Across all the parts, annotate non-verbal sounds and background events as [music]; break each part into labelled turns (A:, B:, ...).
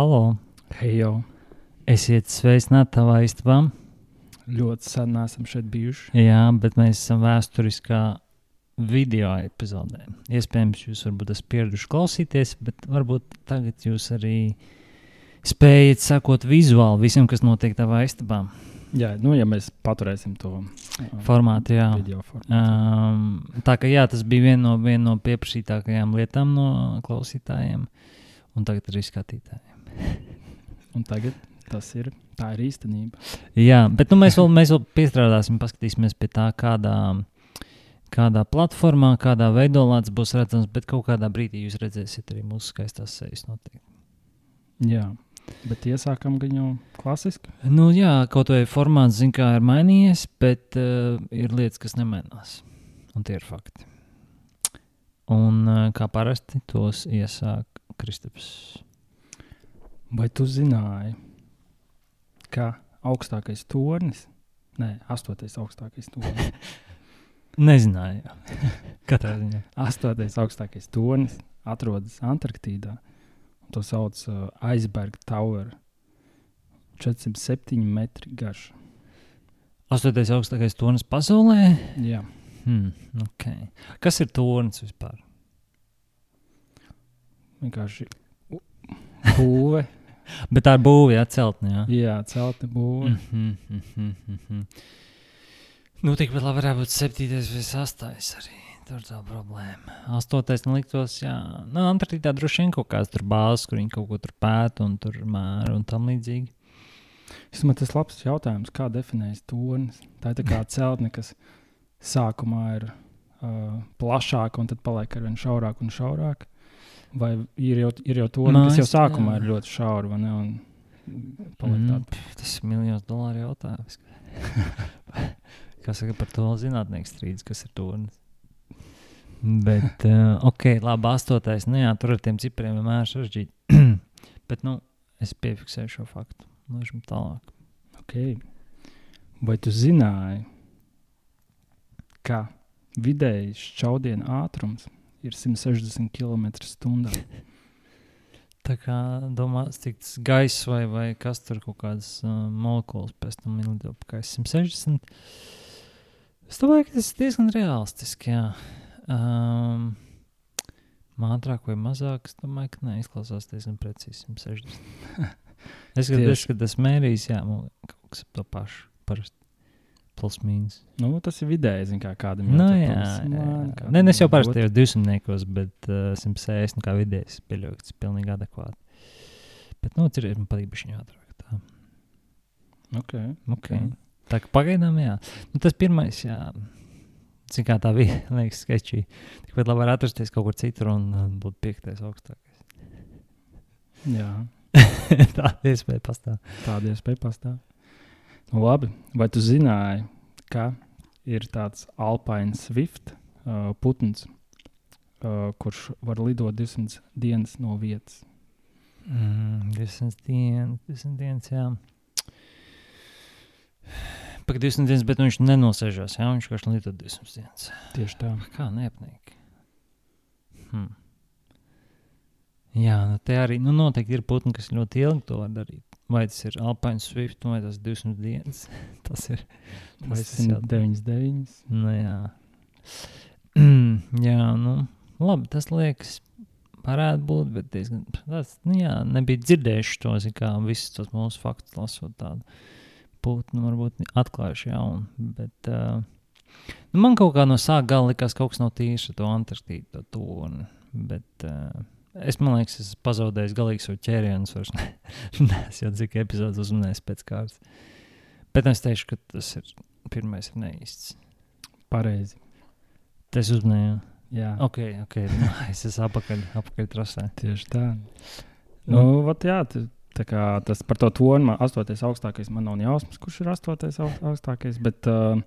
A: Halo!
B: Hei, jau
A: Esiet sveicināti tavā istabā.
B: ļoti sen esam šeit bijuši.
A: Jā, bet mēs esam vēsturiskā video epizodē. Iespējams, jūs varbūt esat pieraduši klausīties, bet varbūt tagad jūs arī spējat sekot vizuāli visam, kas notiek tavā istabā.
B: Jā, nu, ja mēs paturēsim to uh,
A: Formāti, jā.
B: formātu.
A: Um, tā kā jā, tas bija viena no, vien no pieprasītākajām lietām no klausītājiem, un tagad arī skatītājiem.
B: Un tagad tas ir, tā ir īstenība.
A: Jā, bet nu, mēs, vēl, mēs vēl piestrādāsim, paskatīsimies pie tā, kādā, kādā platformā, kādā veidolā tas būs redzams. Bet kaut kādā brīdī jūs redzēsiet arī mūsu skaistās sejas. Noteikti.
B: Jā, bet iesākam jau klasiski.
A: Nu, jā, kaut vai formāts, zin, ir mainījies, bet uh, ir lietas, kas nemainās. Un tie ir fakti. Un uh, kā parasti tos iesāk Kristaps.
B: Vai tu zināji, ka augstākais tornis, nē, astotais augstākais tornis, [laughs]
A: Nezināju. [laughs] Katrā ziņā.
B: astotais augstākais tornis atrodas Antarktīdā. To sauc par uh, Iceberg Tower. 407 metri garš.
A: Astotais augstākais tornis pasaulē.
B: Jā,
A: Hmm, okay. Kas ir tornis vispār?
B: vienkārši būve.
A: Bet tā ir būve, jā, celtne. Jā.
B: Jā, celtne būve.
A: Mm -hmm, mm -hmm, mm -hmm. Nu, tikpat labi varētu būt septītais vai sastais arī. Tur tā problēma. Astotais liktos, jā, nu, Antarktīdā droši vien kaut kāds tur bāzes, kur viņi kaut ko tur pēta un tur mēra un tam līdzīgi.
B: Es domāju, tas ir labs jautājums, kā definējas tornis. Tā ir tā kā [laughs] celtne, kas sākumā ir uh, plašāka un tad paliek ar vien šaurāk un šaurāk. Vai ir jau, ir jau torni, kas jau sākumā
A: jā.
B: ir ļoti paliek
A: Mm, tas ir miljonus dolāru jautājums. [laughs] Kas saka par to zinātnieks strīdus, kas ir tornis? Bet, uh, ok, labi, astotais. Nu, jā, tur ar tiem cipriem vienmēr ir sarežģīti. [clears throat] Bet, nu, es piefiksēju šo faktu. Lūdzu, tālāk.
B: Okay. Vai tu zināji, ka vidējais šaudiena ātrums ir 160 km/h? [laughs]
A: Tā kā domās, cik tas gaiss vai, vai kas tur kaut kādas uh, molekulas pēc tam ir lido pa gaisu 160. Es domāju, ka tas ir diezgan realistiski. Jā. Um, Mātrāk vai mazāk, es domāju, ka nē, izklausās diezgan precīzi 160. [laughs] es skatos, ka tas mērīs, jā, kaut kas ap to pašu. Parasti plus mīnus.
B: Nu, tas ir vidēji, zin, kā kādam
A: Nu,
B: tā
A: jā, jā, jā.
B: kādam
A: Nē, es jau parasti tajos 200 bet uh, 160 nu, kā vidējais pieļauju, ka tas ir pilnīgi adekvāti. Bet, nu, ir man patīk viņa ātrāk. Tā.
B: Okay.
A: Okay. tā kā pagaidām, jā. Nu, tas pirmais, jā. Cik kā tā bija, [laughs] liekas, sketčī. Tikpat labi atrasties kaut kur citur un uh, būt piektais augstākais.
B: Jā, [laughs]
A: tā iespēja pastāv.
B: tāda iespēja pastāv. Nu, labi, vai tu zināji, ka ir tāds Alpine Swift uh, putns, uh, kurš var lidot 200 dienas no vietas?
A: Mm, 200 dienas, 200 dienas, jā. Pagaidām 200 dienas, bet nu, viņš nenosēžās. Jā, viņš vienkārši lido 200 dienas.
B: Tieši tā.
A: Kā neapnieki? Hmm. Jā, nu te arī nu, noteikti ir putni, kas ļoti ilgi to var darīt. Vai tas ir Alpine Swift, vai tas ir 200 dienas? [laughs] tas ir.
B: Vai
A: Tas, tas jau
B: 199?
A: Nu, jā. [clears throat] jā, nu, labi, tas liekas, varētu būt, bet diezgan, tas, nu, jā, nebija dzirdējuši to, kā visus tos mūsu faktus lasot tādu putnu, varbūt atklājuši jaunu, bet uh, nu, man kaut kā no sāka gala likās kaut kas no tīša to Antarktīdu, to toni, bet uh, es, man liekas, esmu pazaudējis galīgi savu ķērienu, es vairs ne, [laughs] neesmu jau cik epizodes uzmanējis pēc kārtas, bet es teikšu, ka tas ir, pirmais ir neīsts.
B: Pareizi.
A: Tas uzmanīja.
B: Jā,
A: Ok, ok. Nu, [laughs] es esmu apakaļ, apakaļ trasē.
B: tieši tā. Nu, vat, jā, tā kā tas par to toni, man astotais augstākais, man nav jausmas, kurš ir astotais au- augstākais. Bet, uh,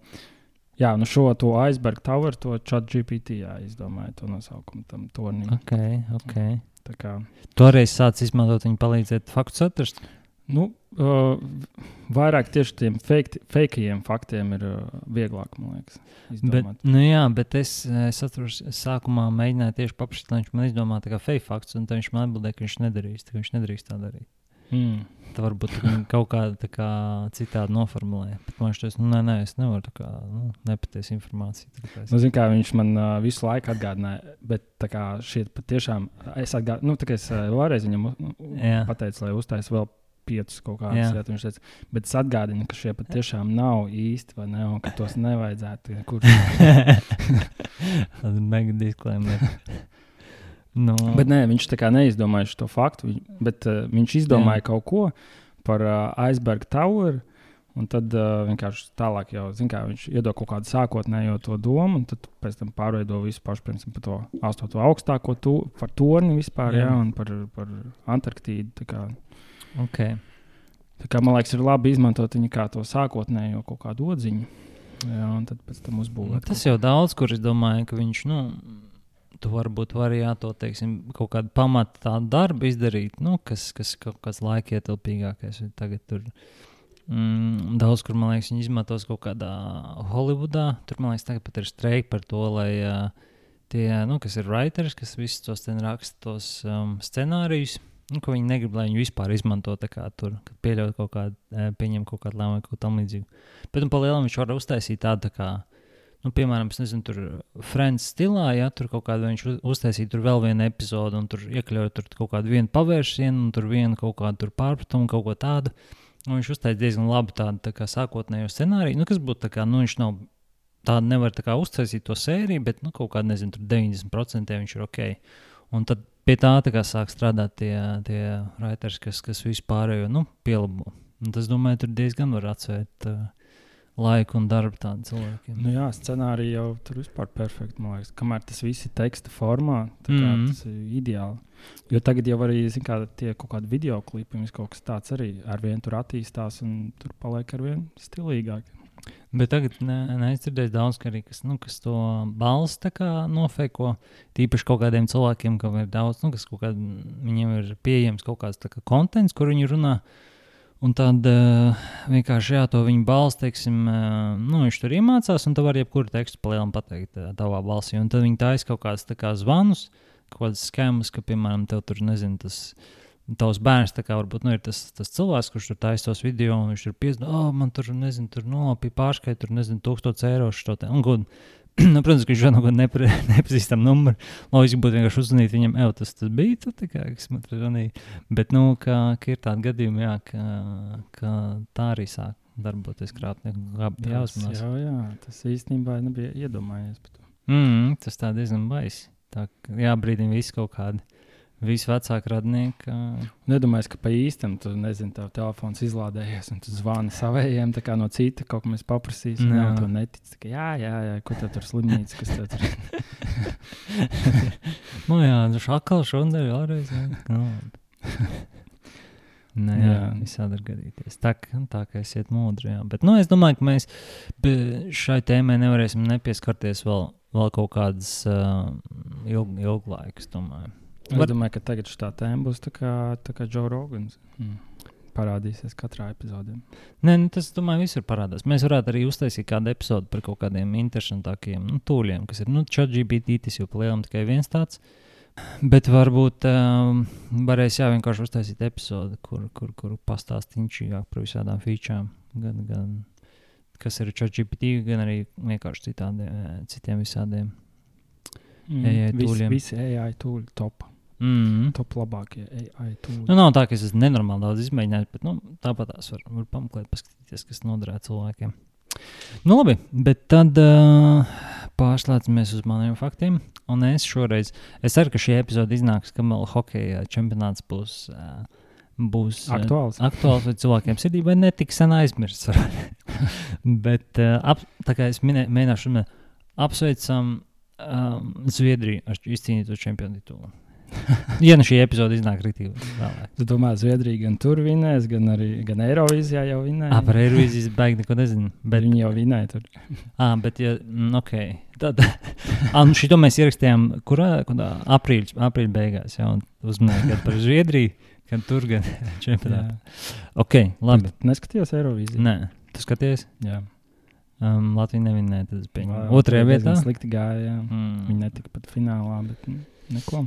B: jā, nu šo to Iceberg Tower, to chat GPT, jā, izdomāju to nosaukumu tam tonim.
A: Ok, ok.
B: Tā kā,
A: Toreiz sācis izmantot viņu palīdzēt faktus atrast.
B: nu, uh, vairāk tieši tiem fake, fakeajiem faktiem ir uh, vieglāk, man liekas,
A: Bet,
B: izdomāt.
A: nu jā, bet es, es atceros, sākumā mēģināju tieši paprasīt, lai viņš man izdomā tā kā fake fakts, un viņš man atbildēja, ka viņš nedarīs, ka viņš nedrīkst tā darīt.
B: Mm.
A: Tad varbūt kaut kādā tā kā citādi noformulē. Bet man šķiet, nu, nē, nē, es nevaru tā kā nu, nepatiesu informāciju. tāpēc-
B: Nu, zin, kā, viņš man uh, visu laiku atgādināja, bet tā kā šie patiešām, es atgādināju, nu, tā es uh, vēlreiz viņam u- u-
A: Jā.
B: pateicu, lai uztaisa vēl piecus kaut kādus
A: Jā.
B: lietas. Viņš teica, bet es atgādinu, ka šie patiešām nav īsti, vai ne, un ka tos nevajadzētu [laughs] nekur. [laughs]
A: Tāda mega disklaimer. [laughs] nu,
B: bet nē, viņš tā kā neizdomāja šo faktu, bet uh, viņš izdomāja Jā. kaut ko par uh, Iceberg Tower. Un tad uh, vienkārši tālāk jau, kā, viņš iedod kaut kādu sākotnējo to domu, un tad pēc tam pārveido visu pašu, piemēram, par to astoto augstāko, tu, par torni vispār, jā.
A: Jā.
B: Un par, par Antarktīdu. Kā,
A: okay.
B: kā, man liekas, ir labi izmantot viņu kā to sākotnējo kaut kādu odziņu. Jā, un tad pēc tam uzbūvēt.
A: Tas jau daudz, kur es domāju, ka viņš, nu, tu varbūt vari jā, to, teiksim, kaut kādu pamatu tādu darbu izdarīt, nu, kas, kas kaut kāds laikietilpīgākais. Tagad tur mm, daudz, kur, man liekas, viņi izmantos kaut kādā Holivudā. Tur, man liekas, tagad pat ir streiki par to, lai uh, tie, nu, kas ir writers, kas visus tos raksta tos um, scenārijus. Nu, ko viņi negrib, lai viņi vispār izmanto tā kā tur, kad pieļauj kaut kādu, pieņem kaut kādu lēmumu kaut tam līdzīgu. Bet, nu, pa lielam viņš var uztaisīt tādu, tā kā, nu, piemēram, nezinu, tur Friends stilā, ja tur kaut kādu viņš uz- uztaisīja tur vēl vienu epizodu un tur iekļauj tur kaut kādu vienu pavērsienu un tur vienu kaut kādu pārpratumu, kaut ko tādu. Un viņš uztaisīja diezgan labi tādu tā kā sākotnējo scenāriju, nu, kas būtu tā kā, nu, viņš nav tādu nevar tā kā uztaisīt to sēriju, bet, nu, kaut kādā, nezinu, tur 90% viņš ir ok. Un tad pie tā, tā kā sāk strādāt tie, tie writers, kas, kas vispārējo, nu, pielabo. Un tas, domāju, tur diezgan var atsvērt uh, laiku un darbu tādiem cilvēkiem.
B: Nu, jā, scenārija jau tur vispār perfekti. Man liekas, kamēr tas viss ir teksta formā, mm. tas ir ideāli. Jo tagad jau arī kā, tie kaut kādi video klipi, kaut kas tāds arī ar vienu tur attīstās, un tur paliek ar vien stilīgāk.
A: Bet tagad ne- neizdzirdēju daudz, ka arī kas, nu, kas to kā nofeko. Tīpaši kaut kādiem cilvēkiem, kam ir daudz, nu, kas kaut kād, viņiem ir pieejams kaut kāds kontents, kur viņi runā. Un tad uh, vienkārši jā, to viņa balss, teiksim, uh, nu, viņš tur iemācās, un tu vari jebkuru tekstu palielam pateikt uh, tavā balsī. Un tad viņi taisa kaut kādas kā zvanus, kaut kādas skēmas, ka, piemēram, tev tur, nezinu, tas tavs bērns, kā varbūt nu, ir tas, tas cilvēks, kurš tur taisa tos video, un viņš tur piesprādzina, oh, man tur, nezinu, tur nolapīja pārskaitu, tur, nezinu, tūkstoš eiro šo te. Un, god, [clears throat] nu, protams, ka viņš jau nav nepre, nepazīstam numuru. Loģiski būtu vienkārši uzzvanīt viņam, ej, tas, tas bija tu, tā kā, kas man tur zvanīja. Bet, nu, ka, ka ir tādi gadījumi, jā, ka, ka tā arī sāk darboties krāpnieku. Kā jāuzmanās.
B: jā, jā, tas īstenībā nebija iedomājies. par to.
A: Mm, tas tā diezgan baisi. Tā, ka jābrīdina visi kaut kādi, visi vecāki radnieki. ā,
B: Nedomājies, ka pa īstam tu nezini, tev telefons izlādējies, un tu zvani savējiem, tā kā no cita kaut ko mēs paprasīsim.
A: Jā.
B: Jā, tu netici. tā kā, Jā, jā, jā, ko tev tur slimnīca, kas tev tur [laughs]
A: nu, jā, tas atkal šodien vēlreiz. jā. Nu. Nē, jā, visādi var gadīties. Tā, ka- tā kā esiet modri. Jā. Bet nu, es domāju, ka mēs šai tēmai nevarēsim nepieskarties vēl, vēl kaut kādas uh, ilg, ilgu laiku. Es domāju.
B: Es
A: Var-
B: domāju, ka tagad šī tēma būs tā kā, tā kā Joe Rogans. Mm. Parādīsies katrā epizodē.
A: Nē, nu, tas, domāju, visur parādās. Mēs varētu arī uztaisīt kādu episodu par kaut kādiem interesantākiem nu, tūļiem, kas ir nu, ChatGPT, tas jau palielam tikai viens tāds. Bet varbūt um, varēs jā, vienkārši uztaisīt epizodi, kur, kur, kur pastāstīt inčīgāk par visādām featurēm. Gan, gan kas ir ChatGPT, gan arī vienkārši citādiem, citiem visādiem. AI
B: Visi,
A: tūļiem.
B: visi AI tūļi top.
A: Mm.
B: Top labākie AI tūļi.
A: Nu, nav tā, ka es esmu nenormāli daudz izmēģinājis, bet nu, tāpat tās var, var pameklēt, paskatīties, kas noderē cilvēkiem. Nu, labi, bet tad uh, pārslēdzamies uz maniem faktiem. Un es šoreiz, es ceru, ka šī epizode iznāks, ka vēl hokeja čempionāts būs. Uh, Būs uh,
B: Aktuāls.
A: aktuāls vai cilvēkiem sirdī, vai ne tik sen aizmirsts. [laughs] Bet uh, ap, tā kā es minē, mēģināšu apsveicam um, Zviedriju ar izcīnīto čempionu titulu. [laughs] ja nu šī epizode iznāk rītīgi vēlāk.
B: Tu domā, Zviedrija gan tur vinēs, gan arī gan Eirovīzijā jau vinēja.
A: Ah, par Eirovīzijas baigi neko nezinu. Bet,
B: Bet viņi jau vinēja tur. [laughs]
A: ah, bet ja, mm, ok. Tad, [laughs] ah, nu šito mēs ierakstījām, kurā, kurā aprīļa, aprīļa beigās, jau uzmanīgi gan par Zviedriju, gan tur, gan čempionātu. Ok, labi.
B: Tu Neskaties Eirovīziju.
A: Nē, tu skaties,
B: Jā.
A: um, Latvija nevinēja, pieņemu.
B: Vā-
A: Otrajā vietā.
B: Slikti gāja. Jā.
A: Mm.
B: Viņi netika pat finālā, bet nu, neko.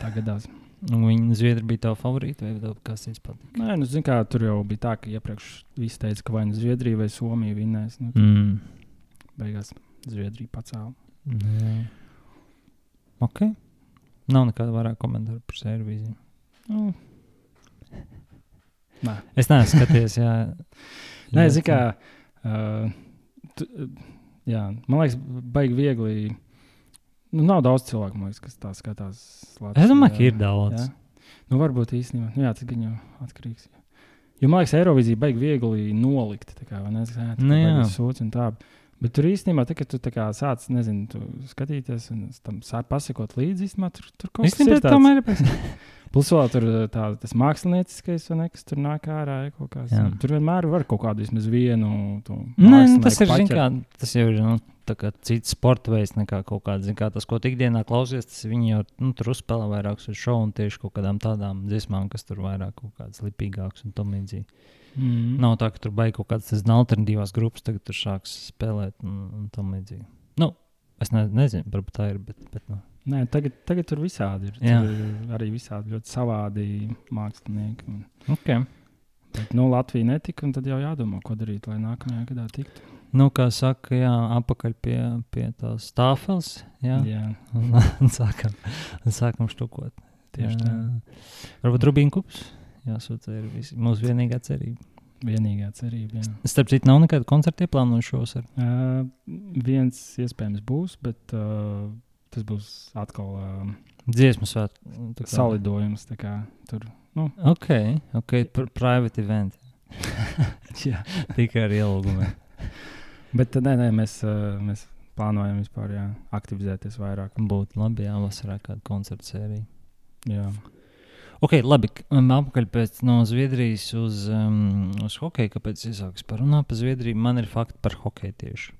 B: Tā gadās.
A: Un Viņa Zviedri bija tava favorīta vai tev kas cits patīk?
B: Nē, nu, zin, kā, tur jau bija tā, ka iepriekš viss teica, ka vai nu Zviedrija vai Somija vinnēs. Nu,
A: Mm.
B: beigās Zviedrija pacēla.
A: Jā. Ok. Nav nekāda vairāk komentāru par servīziju.
B: Nu, nē,
A: Es neesmu skatījies, jā. [laughs]
B: nē zin, kā, uh, tu, jā, man liekas, baigi viegli. Nu, nav daudz cilvēku, liekas, kas tā skatās. Latvijā.
A: Es domāju, ka ir daudz.
B: Jā. Nu, varbūt īstenībā. Nu, jā, tas gan jau atkarīgs. Jo man liekas, Eirovizija baigi viegli nolikt. Tā kā, vai ne, tā
A: jā.
B: kā sūds un tā. Bet tur īstenībā, tā, kad tu kā sāc, nezinu, tu skatīties un tam pasakot līdzi, īstenībā tur, tur kaut kas tāds.
A: tomēr ir pēc. [laughs] [laughs]
B: Plus vēl tur tā, tas mākslinieckais, ne, kas tur nāk ārā. Ja, tur vienmēr var kaut kādu vismaz vienu. to
A: Nē, nu, tas ir zin
B: paķert.
A: kā, tas jau ir nu, cits sporta veids nekā kaut kāds. zin Kā, tas, ko ikdienā klausies, tas viņi jau nu, tur uzspēlē vairāk uz šovu un tieši kaut kādām tādām dziesmām, kas tur vairāk kaut kādas lipīgākas un tam līdzīgi.
B: Mm.
A: Nav tā, ka tur beigas kaut kādas alternatīvās grupas, tagad tur sāks spēlēt un, un tam līdzīgi. Nu, es ne, nezinu, varbūt tā ir, bet, bet nu.
B: Nē, tagad, tagad tur visādi ir.
A: Jā.
B: Tur ir arī visādi ļoti savādi mākslinieki. Un,
A: Okay.
B: bet, nu, Latvija netika, un tad jau jādomā, ko darīt, lai nākamajā gadā tiktu.
A: Nu, kā saka, jā, apakaļ pie, pie tās tāfeles. Jā,
B: Jā,
A: un, [laughs] un sākam, un sākam štukot.
B: tieši
A: Jā.
B: tā.
A: Varbūt Rubīnkups. Jā, sūta ir visi- mūsu vienīgā cerība.
B: Vienīgā cerība. Jā.
A: Starp citu, nav nekāda koncerta ieplānota šovasar.
B: Uh, viens iespējams būs, bet uh, tas būs atkal uh,
A: Dziesmu svētku.
B: salidojums. tā kā Tur
A: Ok, ok, par private event. [laughs]
B: jā.
A: Tikai ar ielūgumiem. [laughs]
B: Bet nē, nē, mēs, mēs plānojam vispār jā, aktivizēties vairāk.
A: Būtu labi, ja vasarā kāda koncerta sērija.
B: Jā.
A: Ok, labi. Apakaļ pēc no Zviedrijas uz, um, uz hokeju. Kāpēc es sāku parunāt par Zviedriju? Man ir fakti par hokeju tieši.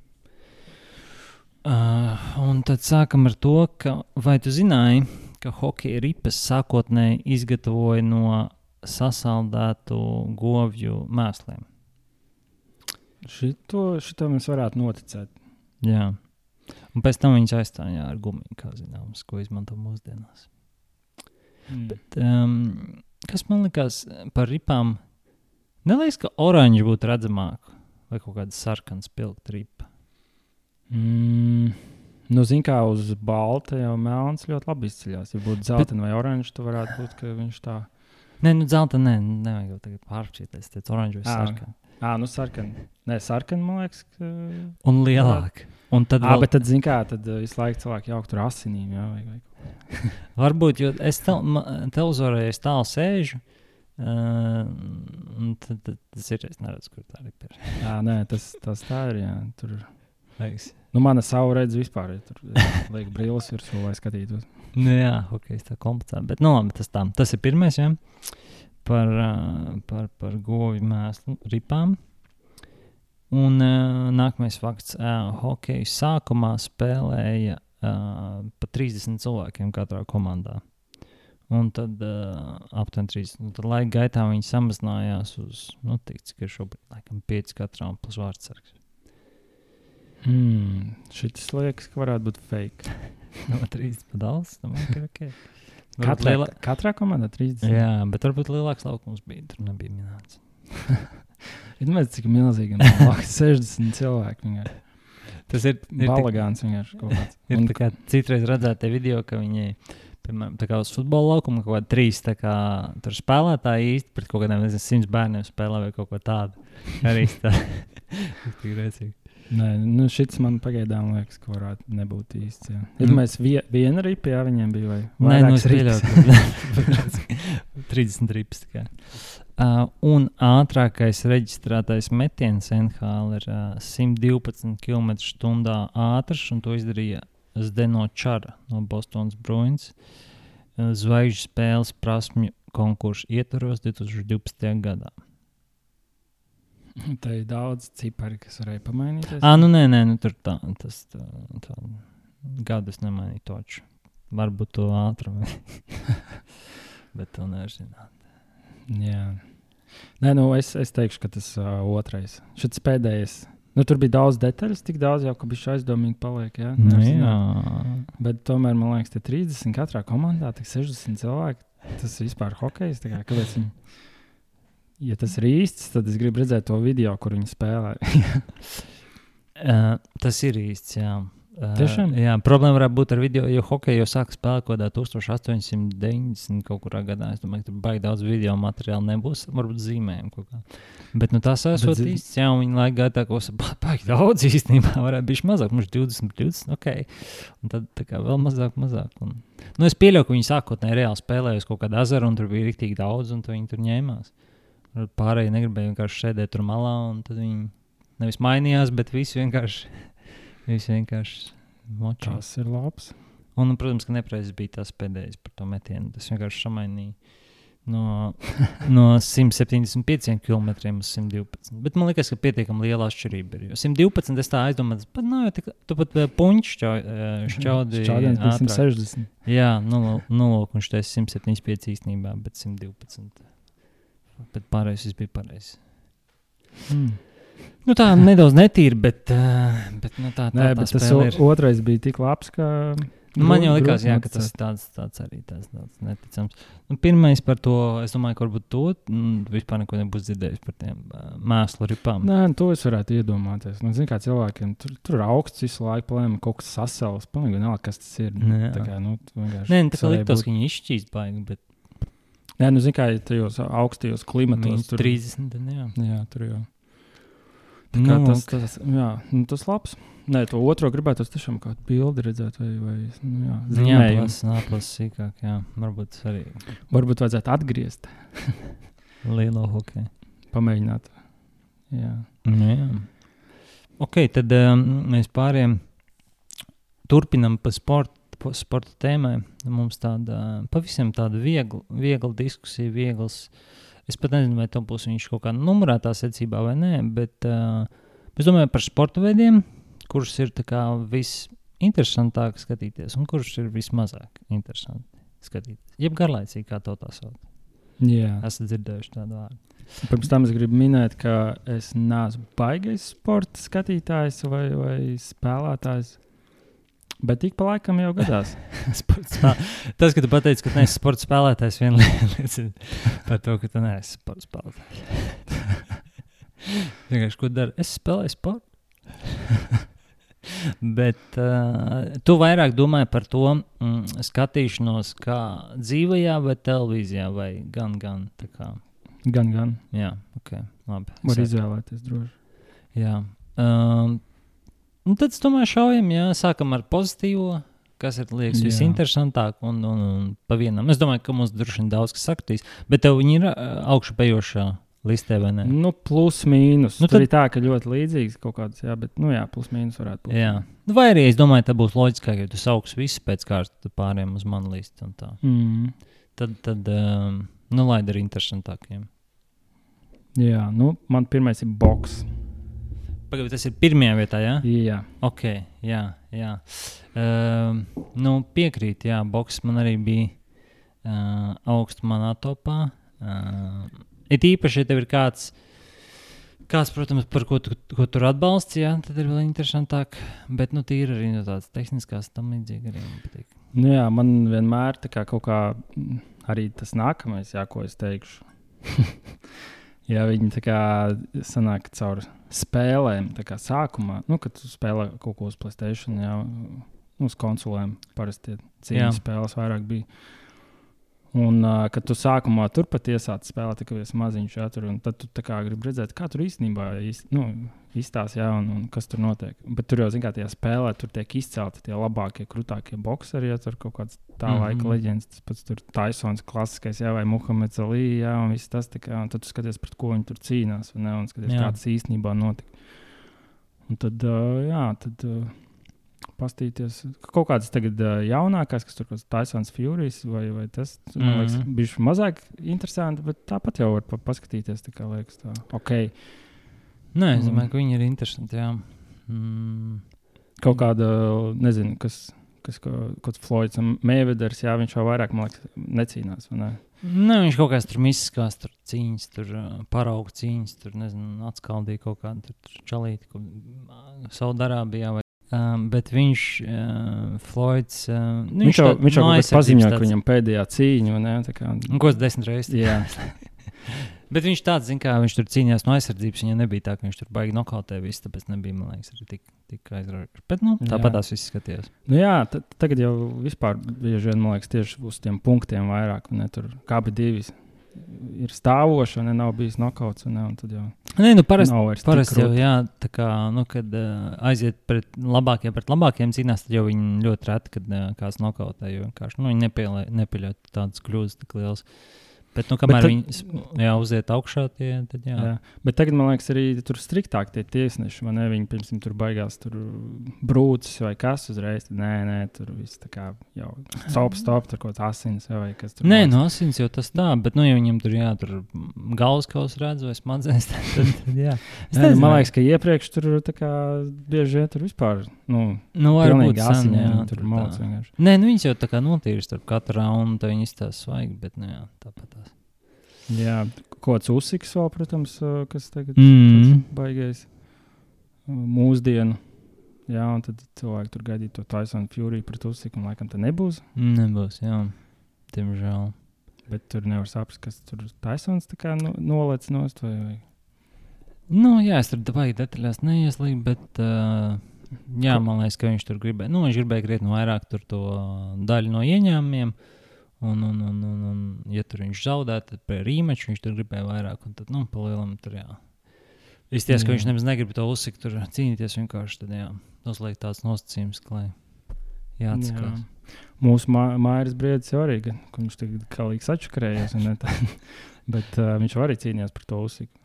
A: Uh, un tad sākam ar to, ka vai tu zināji, ka hokeja ripas sākotnēji izgatavoja no sasaldētu govju mēsliem?
B: Šito, šito mēs varētu noticēt.
A: Jā. Un pēc tam viņas aizstājā ar gumiju, kā zināms, ko izmanto mūsdienās.
B: Mm.
A: Um, kas man likās par ripām? Neliekas, ka oranžs būtu redzamāk, vai kaut kāda sarkana spilgta ripa.
B: Mm. Nu, zin kā uz balta jau melns ļoti labi izceļas. Ja būtu zeltains vai oranžs, tad varētu būt, ka viņš tā.
A: Nē, nu, zelta, nē, nevajag jau tagad pāršķirties. Tas ir oranžs vai
B: Ā,
A: sarkana.
B: Ah, nu, sarkana. Nē, sarkana, man liekas, ka.
A: Un lielāka. Un tad
B: Ah,
A: vēl,
B: bet tad, zin kā, tad visu laiku cilvēki jaukt ar asinīm. Jā, vai, vai. [laughs]
A: varbūt, jo es ma- televizorā es tālu sēžu. Uh, tad, tad tas ir. Es neredzu, kur tā ir.
B: Jā, nē, tas, tas tā ir. Jā. Tur,
A: Liekas.
B: nu, mana savu redz vispār. Ja tur liek brīvs virsū, lai skatītos.
A: Nu, jā, ok, tā komplicēta. Bet, nu, labi, tas, tā. tas ir pirmais, jā, par, ā, par, par govju mēslu ripām. Un uh, nākamais fakts. Uh, hokeju sākumā spēlēja uh, pa 30 cilvēkiem katrā komandā. Un tad uh, aptuveni 30. Un tad laika gaitā viņi samazinājās uz, nu, tik, cik ir šobrīd, laikam, 5 katrā un plus vārdsargs.
B: Mm, Šis liekas, ka varētu būt fake. [laughs]
A: No 30 pa daudz, domāju, ka ok.
B: Katrā,
A: liela-
B: katrā komandā 30.
A: Jā, bet varbūt lielāks laukums bija. Tur nebija minēts. [laughs]
B: Iedomājieties, cik milzīgi [laughs] ir 60 cilvēki. vienkārši.
A: Tas ir, tik,
B: Balagāns vienkārši kaut kāds. [laughs]
A: ir
B: Un-
A: kā citreiz redzētie video, ka viņi, piemēram, tā kā uz futbola laukuma kaut kādā trīs kā, spēlētāji īsti pret kaut kādiem, nezinu, simts bērniem spēlē vai kaut ko tādu. Arī tā. Ir rēcīgi.
B: Nē, nu šis man pagaidām liekas, ka varētu nebūt īsts. Jā.
A: Mm.
B: Iedomājieties, vie, viena ripa, jā, viņiem bija vai
A: Nē, nu es pieļauju. 30 [laughs] [laughs] rips tikai. Uh, un ātrākais reģistrētais metiens NHL ir uh, 112 km/h ātrs, un to izdarīja Zdeno Čara no Bostonas Bruins. Uh, Zvaigžņu spēles prasmju konkursu ietvaros 2012. gadā. [laughs]
B: Tā ir daudz cipari, kas varēja pamainīties.
A: Ah, nu nē, nē, nu, tur tā, tas tā, tā gadu es nemainīju toču. Varbūt to ātrumu. [laughs] Bet to nevar zināt.
B: Jā. Nē, nu es, es teikšu, ka tas uh, otrais. Šis pēdējais. Nu, tur bija daudz detaļas, tik daudz jau, ka bija aizdomīgi paliek. Jā,
A: Nu, jā.
B: Bet tomēr man liekas, ka 30 katrā komandā, tik 60 cilvēki. tas ir vispār hokejs. kā, Kāpēc viņi? Ja tas ir īsts, tad es gribu redzēt to video, kur viņi spēlē.
A: Uh, [laughs] tas ir īsts. Jā. Uh,
B: Tiešām?
A: jā, problēma varētu būt ar video, jo hokeja jau sāka spēlēt kaut kādā 1890. kaut kurā gadā. Es domāju, ka tur baigi daudz video materiālu nebūs, varbūt zīmējumu kaut kā. Bet nu, tas esot
B: zi-
A: īsts, jā, un viņa gaitā kaut kas [laughs] baigi daudz īstenībā. Varētu būt mazāk, mums 20, 20, ok. Un tad tā kā vēl mazāk, mazāk. Un, nu, es pieļauju, ka viņi sākotnēji reāli spēlēja uz kaut kādu ezeru, un tur bija rīktīgi daudz, un viņi tur ņēmās. Varbūt Pārējie negribēja vienkārši sēdēt tur malā, un tad viņi nevis mainījās, bet visi vienkārši, [laughs] visi vienkārši močā.
B: Tas ir labs.
A: Un, protams, ka nepareizi bija tas pēdējais par to metienu. Tas vienkārši samainīja no, [laughs] no 175 km uz 112. Bet man liekas, ka pietiekami liela atšķirība ir. Jo 112 es tā aizdomājos, pat nav jau tik, tu pat puņš [laughs] šķaudi.
B: Čādien bija
A: ātrāk.
B: 160.
A: Jā, nu, nu lūk, un šis 175 īstenībā, bet 112. Bet pārējais viss bija pareizi.
B: Mm.
A: Nu, tā nedaudz netīra, bet, uh, bet nu, tā, tā,
B: Nē,
A: tā
B: bet tas
A: ir.
B: otrais bija tik labs, ka.
A: Nu, man jau likās, jā, ka tas ir tāds, tāds arī tāds, tāds neticams. Nu, pirmais par to, es domāju, ka varbūt to mm, vispār neko nebūs dzirdējis par tiem uh, mēslu ripām.
B: Nē, nu, to es varētu iedomāties. Nu, Zinu, kā cilvēkiem tur, tur ir augsts visu laiku, plēma kaut kas sasēlas. Pilnīgi vienalga, kas tas ir.
A: Jā.
B: Tā kā, nu,
A: Nē, nu, tā kā
B: būt-
A: ka viņi izšķīst baigi, bet
B: Nē, nu, kā ja tajos augstajos klimatos tur
A: 30. tad Jā,
B: Jā, tur jau.
A: Nu,
B: tas, tas, jā, nu, tas labs. Nē, to otro gribētu tiešām kādu bildi redzēt, vai, vai nu, jā,
A: jā,
B: zīmējumu.
A: plāsas sīkāk, jā, varbūt arī
B: Varbūt vajadzētu atgriezt, [laughs]
A: lielo hokeju.
B: pamēģināt. Jā.
A: Nu, jā. Ok, tad um, mēs pāriem turpinam pa sporta, pa sporta tēmai. Mums tāda pavisam tāda viegla, viegla diskusija, viegls. Es pat nezinu, vai tam būs viņš kaut kā numurētā secībā vai nē, bet uh, es domāju par sporta veidiem, kurus ir visinteresantāk skatīties un kurus ir vismazāk interesanti skatīties. Jeb garlaicīgi, kā to tā sauc.
B: jā.
A: Esat dzirdējuši tādu vārdu.
B: Pirms tam es gribu minēt, ka es neesmu baigais sporta skatītājs vai, vai spēlētājs. Bet ik pa laikam jau gadās. [laughs]
A: Sports Tas, ka tu pateici, ka neesi sporta spēlētājs, viena [laughs] liecina par to, ka tu neesi sporta spēlētājs. [laughs] Vienkārši, ko dari? Es spēlēju sportu. Bet uh, tu vairāk domā par to mm, skatīšanos, kā dzīvajā, vai televīzijā, vai gan, gan.
B: Gan, gan.
A: Jā, ok, labi.
B: Var
A: Es-
B: izvēlēties droši.
A: Jā. Um, nu tad es domāju, šaujam, jā, sākam ar pozitīvo, kas ir liekas visinteresantāk, un, un, un pa vienam. Es domāju, ka mums droši vien daudz kas sakritīs, bet tev viņi ir augšupejošā listē?
B: Nu, plus mīnus.
A: Nu,
B: Nu, Tur
A: tad-
B: ir tā, ka ļoti līdzīgs kaut kāds, jā, bet, nu, jā, plus mīnus varētu būt.
A: Jā. Nu, Vai arī es domāju, tā būs loģiskāk, ja tu sauks visu pēc kārtas, tad pāriem uz manu listu. un tā.
B: Mm.
A: Tad, tad um, nu, lai ir interesantākiem.
B: Jā, nu, man pirmais ir boks.
A: Pagaidiet, tas ir pirmajā vietā, jā?
B: Jā,
A: Ok, jā, jā. Um, nu, piekrīt, jā, boks man arī bija uh, augsts manā topā. Uh, it īpaši, ja tev ir kāds, kāds protams, par ko tu, ko tur atbalsti, jā, tad ir vēl interesantāk. Bet, nu, tīri arī no tādas tehniskās tam līdzīgi arī man patīk.
B: nu, jā man vienmēr tā kā kaut kā mm, arī tas nākamais, jā, ko es teikšu. [laughs] Jā, viņi tā kā sanāk caur spēlēm. Tā kā sākumā, nu, kad spēlē kaut ko uz Playstation, jā, uz konsolēm parasti cīņas spēles vairāk bija. Un, uh, kad tu sākumā turpat iesāci spēlēt, tikai viens maziņš, jā, tur, un tad tu gribi redzēt, kā tur īstenībā īst, nu, izstāsta, jā, un, un kas tur notiek. Bet tur jau, zināmā mērā, tajā spēlē tur tiek izcelti tie labākie, krūtākie boxeri, ja tur kaut kāds tā mm
A: Mhm.
B: -hmm. laika leģendas, tas pats tur Taisons, klasiskais, jā, vai Muhameds Ali, jā, un viss tas, kā, un tad tu skaties, pret ko viņi tur cīnās, vai ne, un skaties,
A: Jā.
B: kā tas īstenībā notika. Un tad, uh, jā, tad. Uh, Pastīties, kaut kādas tagad uh, jaunākās, kas tur ir Taisons Furijas, vai, vai tas, man liekas,
A: Mhm.
B: bija mazāk interesanti, bet tāpat jau var pa paskatīties. Tā kā liekas, tā, ok,
A: Nē, es
B: Mm.
A: domāju, ka viņi ir interesanti. Jā. Mm.
B: kaut kāda, nezinu, kas, kas kaut kāds Floyds un Mēveders, jā, viņš jau vairāk, man liekas, necīnās. Ne?
A: Nē, viņš kaut kādas tur miskās, tur cīņas, tur parauga cīņas, tur nezinu, atskaldīja kaut kādu tur čalīti, ko Saudarābijā vai Um, bet viņš, uh, Floyds, uh, nu,
B: Viņš jau,
A: tā-
B: viņš jau
A: no
B: paziņoja, ka viņam pēdējā cīņa, ne? Tā kā,
A: Ko tas desmit reizes?
B: jā, [laughs]
A: Bet viņš tāds, zin, kā viņš tur cīnījās no aizsardzības. Viņam nebija tā, ka viņš tur baigi nokautē visu, tāpēc nebija, man liekas, arī tik, tik aizraujoši. Bet, nu, tāpat tās viss skatījās.
B: nu, jā ta- tagad jau vispār bieži vien, man liekas, tieši uz tiem punktiem vairāk, ne tur kāpi divi ir stāvoši, un ne, nav bijis nokauts, un, ne, tad jau
A: Nē, nu, parasti. Parasti jau, jā, tā kā, nu, kad uh, aiziet pret labākiem, pret labākiem cīnās, tad jau viņi ļoti reti, kad uh, kāds nokautē, jo vienkārši, nu, viņi nepieļauj, tādas kļūdas tik lielas. Bet, nu, kamēr
B: tad-
A: viņi jā, uziet augšā, tie, tad jā.
B: Jā. Bet tagad, man liekas, arī tur striktāk tie tiesneši. vai Ne, viņi pirms tam tur baigās tur brūcis vai kas uzreiz. Tad, nē, nē, tur viss tā kā jau stop, stop, tur kaut kāds asins vai kas tur.
A: Nē, no asins jau tas tā, bet, nu, ja viņam tur, jā, tur galvaskaus redz vai smadzenes, [laughs] tad, tad, tad jā. Es
B: nu,
A: nezinu,
B: man liekas, ka iepriekš tur tā kā bieži vien tur vispār. Nu,
A: nu, varbūt
B: moc
A: tā.
B: vienkārši.
A: Nē, nu, viņas jau tā kā notīra starp katru raundu, tad viņi izstāsta svaigi, bet, nu, jā, tāpat tās.
B: Jā, kaut kāds uzsiks vēl, protams, kas tagad tāds baigais mūsdienu. Jā, un tad cilvēki tur gaidīja to Tyson Fury pret uzsiku, un laikam tā nebūs.
A: Nebūs, jā, diemžēl.
B: Bet tur nevar saprast, kas tur Tysons tā kā nu, nolec nost vai, vai
A: Nu, jā, es tur baigi detaļās neieslīdu, bet, uh, jā, man liekas, ka viņš tur gribēja, nu, viņš gribēja krietni vairāk tur to daļu no ieņēmumiem. Un, un, un, un, un, ja tur viņš zaudēja, tad pie rīmeča viņš tur gribēja vairāk. Un tad, nu, palielam tur, jā. Izties, ka
B: Jā.
A: viņš nemaz negrib to uzsikt, tur cīnīties vienkārši. Tad, jā, uzliek tāds nosacījums, ka, lai jāatskatās.
B: Mūsu mā, mājas briedis jau arī, ka viņš un ne tā. [laughs] Bet uh, viņš arī cīnījās par to uzsiku.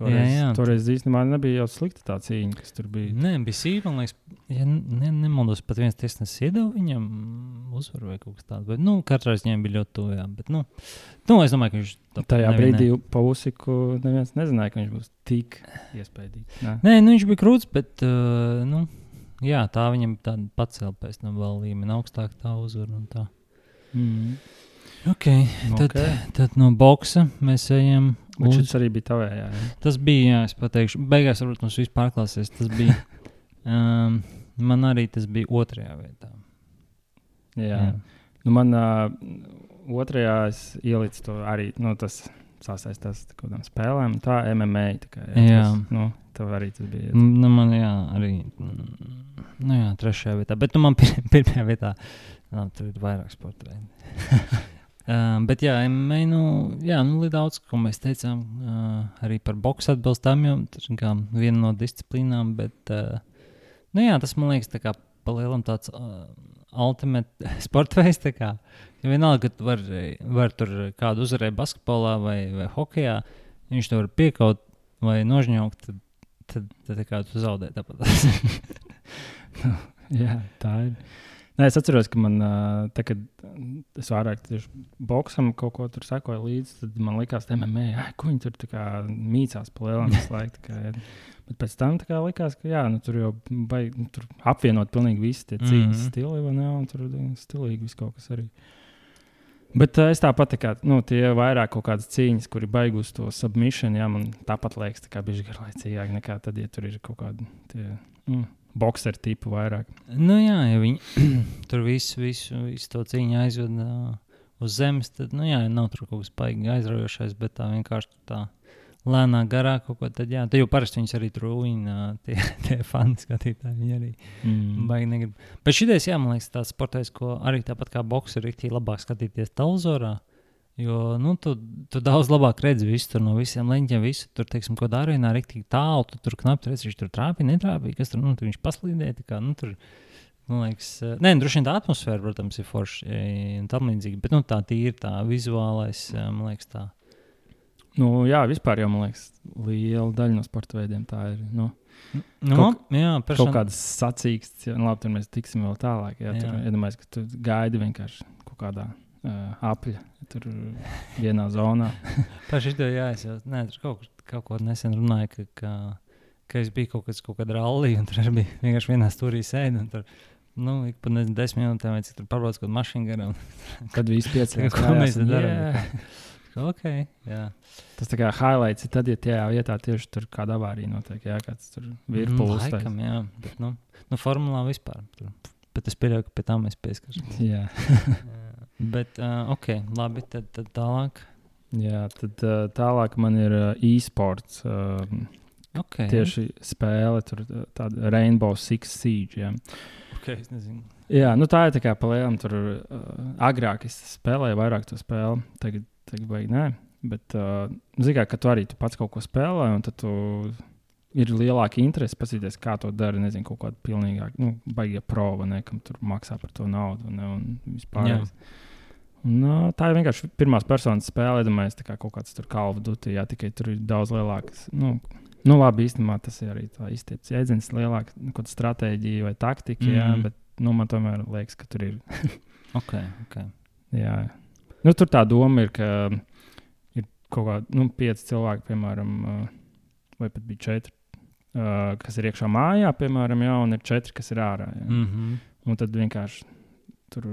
B: Toreiz,
A: Jā, jā.
B: toreiz īstenībā nebija jau slikta tā cīņa, kas tur bija.
A: Nē, bija sīva. Man liekas, ja ne, nemaldos, pat viens tiesnesis iedeva viņam uzvaru vai kaut kas tāds. Bet, nu, katrā ziņā bija ļoti Bet, nu, nu, es domāju, ka viņš to
B: Tajā
A: nevinēja.
B: brīdī pa uzsiku neviens nezināja, ka viņš būs tik iespaidīgs. Nē.
A: Nē, nu, viņš bija krūts, bet uh, nu, jā, tā viņam tāda pacēla pēc tam vēl līmeni augstāk tā tā.
B: Mm.
A: Okay, tad,
B: Okay.
A: tad no boxa mēs ejam.
B: Bet šis arī bija tavējā. Ja?
A: tas bija, jā, es pateikšu, beigās varbūt mums viss pārklāsies. Tas bija, [laughs] um, man arī tas bija otrajā vietā.
B: Jā. Nu, man uh, otrajā es ielicu to arī. Nu, tas sasaistās ar kādām spēlēm. Tā MMA. Tā kā,
A: Jā.
B: Tas, nu, tev arī tas bija.
A: Mm, Nu, man jā, arī mm, nu, jā, trešajā vietā, bet nu, man [laughs] pir pirmajā vietā nā, tur ir vairāk sporta veidu. [laughs] Um, bet, jā, MMA, nu, jā, nu, daudz, ko mēs teicām, uh, arī par boxu atbilstam, jo tas ir viena no disciplīnām. Bet, uh, nu, jā, tas man liekas, kā palielam tāds uh, ultimate [laughs] sporta veids. Jo vienalga, ka tu vari var tur kādu uzvarēt basketbolā vai, vai hokeja, viņš to var piekaut vai nožņaukt. Tad, tad, tad tā kā tu zaudē tāpat. [laughs]
B: Jā, tā ir. Nē, es atceros, ka man, tā, kad es vairāk tieši boxam kaut ko tur sekoju līdzi, tad man likās, ka MMA, ai, ko viņi tur mīcās pa lielam visu laiku. kā. Bet pēc tam kā likās, ka jā, nu, tur jau baigi nu, tur apvienot pilnīgi visi tie cīņas mm. -hmm. stili, vai ne? Un tur stilīgi viss kaut kas arī. Bet uh, es tāpat, tā kā, nu, tie vairāk kaut kādas cīņas, kur ir baigus to submission, jā, man tāpat liekas, tā kā bija garlaicīgāk nekā tad, ja tur ir kaut kādi tie mm, boxeri tipi vairāk.
A: nu, jā, ja viņi [clears throat] tur visu, visu, visu to cīņu aizved uh, uz zemes, tad, nu, jā, nav tur kaut kas baigi aizraujošais, bet tā vienkārši tā lēnā garā kaut ko tad, jā, tad jau parasti viņus arī tur uina, [laughs] tie, tie fani skatītāji, viņi arī
B: Mm.
A: baigi negrib. Bet šitais, jā, man liekas, tāds sports, ko arī tāpat kā boks ir rīktīgi labāk skatīties televizorā. Jo nu, tu, tu daudz labāk redzi visu tur no visiem leņķiem, visu tur, teiksim, ko dara vienā rīktīgi tālu. Tu tur knapi redzi, viņš tur trāpīja, netrāpīja, kas tur, nu, tur viņš paslīdēja. Kā, nu, tur, man liekas, eh, nē, droši vien tā atmosfēra, protams, ir forša eh, un tam līdzīga. Bet nu, tā tīra, tā vizuālais, eh, man liekas, tā.
B: Nu, jā, vispār jau man liekas, liela daļa no sporta veidiem tā ir. Nu,
A: Nu,
B: Kaut-
A: jā,
B: Kaut
A: person...
B: kādas sacīkstas, ja nu, labi, tur mēs tiksim vēl tālāk. Jā, jā. tur
A: Jā.
B: iedomājieties, ka tu gaidi vienkārši kaut kādā uh, apļa, tur vienā zonā. [laughs]
A: Par šito jā, es jau ne, tur kaut, kaut ko nesen runāju, ka, ka, ka es biju kaut, kas, kaut kādā rallī, un tur bija vienkārši vienā stūrī sēdi. Tur, nu, ik pa nezinu, desmit minūtēm vai cik tur pārbrauc kaut kādu mašīnu garām. [laughs]
B: Kad viss piecēlās,
A: Ko mēs te darām? [laughs] Ok, jā.
B: Tas tā kā highlights ir tad, ja tajā vietā tieši tur kāda avārija notiek. Jā, kāds tur virpulis.
A: Mm, laikam, jā, bet, nu, nu, formulā vispār. Tur. Bet es pieļauju, ka pie tā mēs pieskarsimies.
B: Jā.
A: Bet, uh, ok, labi, tad, tad tālāk.
B: Jā, tad uh, tālāk man ir uh, e-sports. Uh,
A: Okay.
B: Tieši spēle, tur tāda Rainbow Six Siege. Jā,
A: okay,
B: jā nu tā ir tā kā palielam. Tur uh, agrāk es spēlēju vairāk to spēli, tagad, tagad vajag nē. Bet, uh, zināmā mērā, ka tu arī tu pats kaut ko spēlē, un tad tu ir lielāka interese paskatīties, kā to dara. Nezinu, kaut kāda pilnīgāka, nu, baigie prova, ne, kam tur maksā par to naudu ne, un vispār. Un, uh, tā ir vienkārši pirmās personas spēle. Iedomājieties, kā kaut kāds tur kalvu dutī, jā, tikai tur ir daudz lielāks. Nu, Nu, labi, īstenībā tas ir arī tā izteikts jēdziens, lielāka nu, stratēģija vai taktika. Mm -hmm. Jā, bet nu, man tomēr liekas, ka tur ir. [laughs]
A: Ok, ok.
B: jā. Nu, tur tā doma ir, ka ir kaut kādi nu, pieci cilvēki, piemēram, uh, vai pat bija četri, uh, kas ir iekšā mājā, piemēram, jā, un ir četri, kas ir ārā. Jā.
A: Mm -hmm.
B: Un tad vienkārši tur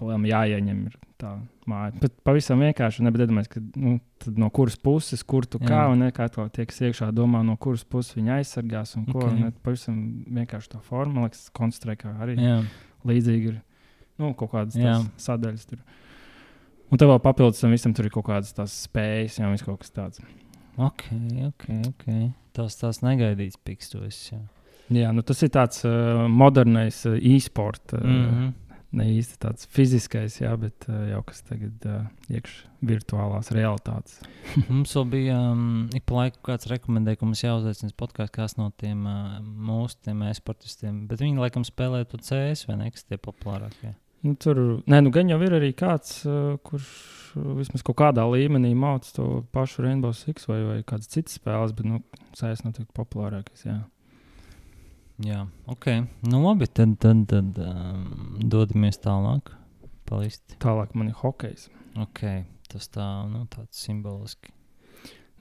B: palielam jāieņem ir tā māja. Bet pavisam vienkārši nebedomājies, ka nu, no kuras puses, kur tu kā,
A: Jā.
B: un kā to tie, kas iekšā domā, no kuras puses viņi aizsargās un ko.
A: Ok.
B: Okay. Pavisam vienkārši tā formula, kas konstruē kā arī
A: Jā,
B: līdzīgi ir nu, kaut kādas sadaļas. Tur. Un tev vēl papildus tam visam tur ir kaut kādas tās spējas, jau viss kaut kas tāds.
A: ok, ok. okay. Tas tās negaidīts pikstojas. Jā.
B: Jā, nu, tas ir tāds uh, modernais uh, e-sports. Uh,
A: Mm -hmm.
B: Ne īsti tāds fiziskais, jā, bet uh, jau kas tagad uh, iekšā virtuālās realitātes. [laughs]
A: Mums vēl bija um, ik pa laikam kāds rekomendēja, ka mums jāuzaicina podkāsts kāds no tiem uh, mūsu tiem e-sportistiem. Bet viņi laikam spēlē to CS vai ne, kas tie populārākie.
B: Nu, tur, nē, nu, gan jau ir arī kāds, uh, kurš vismaz kaut kādā līmenī mācīja to pašu Rainbow Six vai, vai kādas citas spēles, bet nu, CS noteikti populārākais. Jā.
A: Jā, ok. Nu labi, tad, tad, tad um, dodamies tālāk. Palisti.
B: Tālāk man ir hokejs.
A: Ok, tas tā, nu tāds simboliski.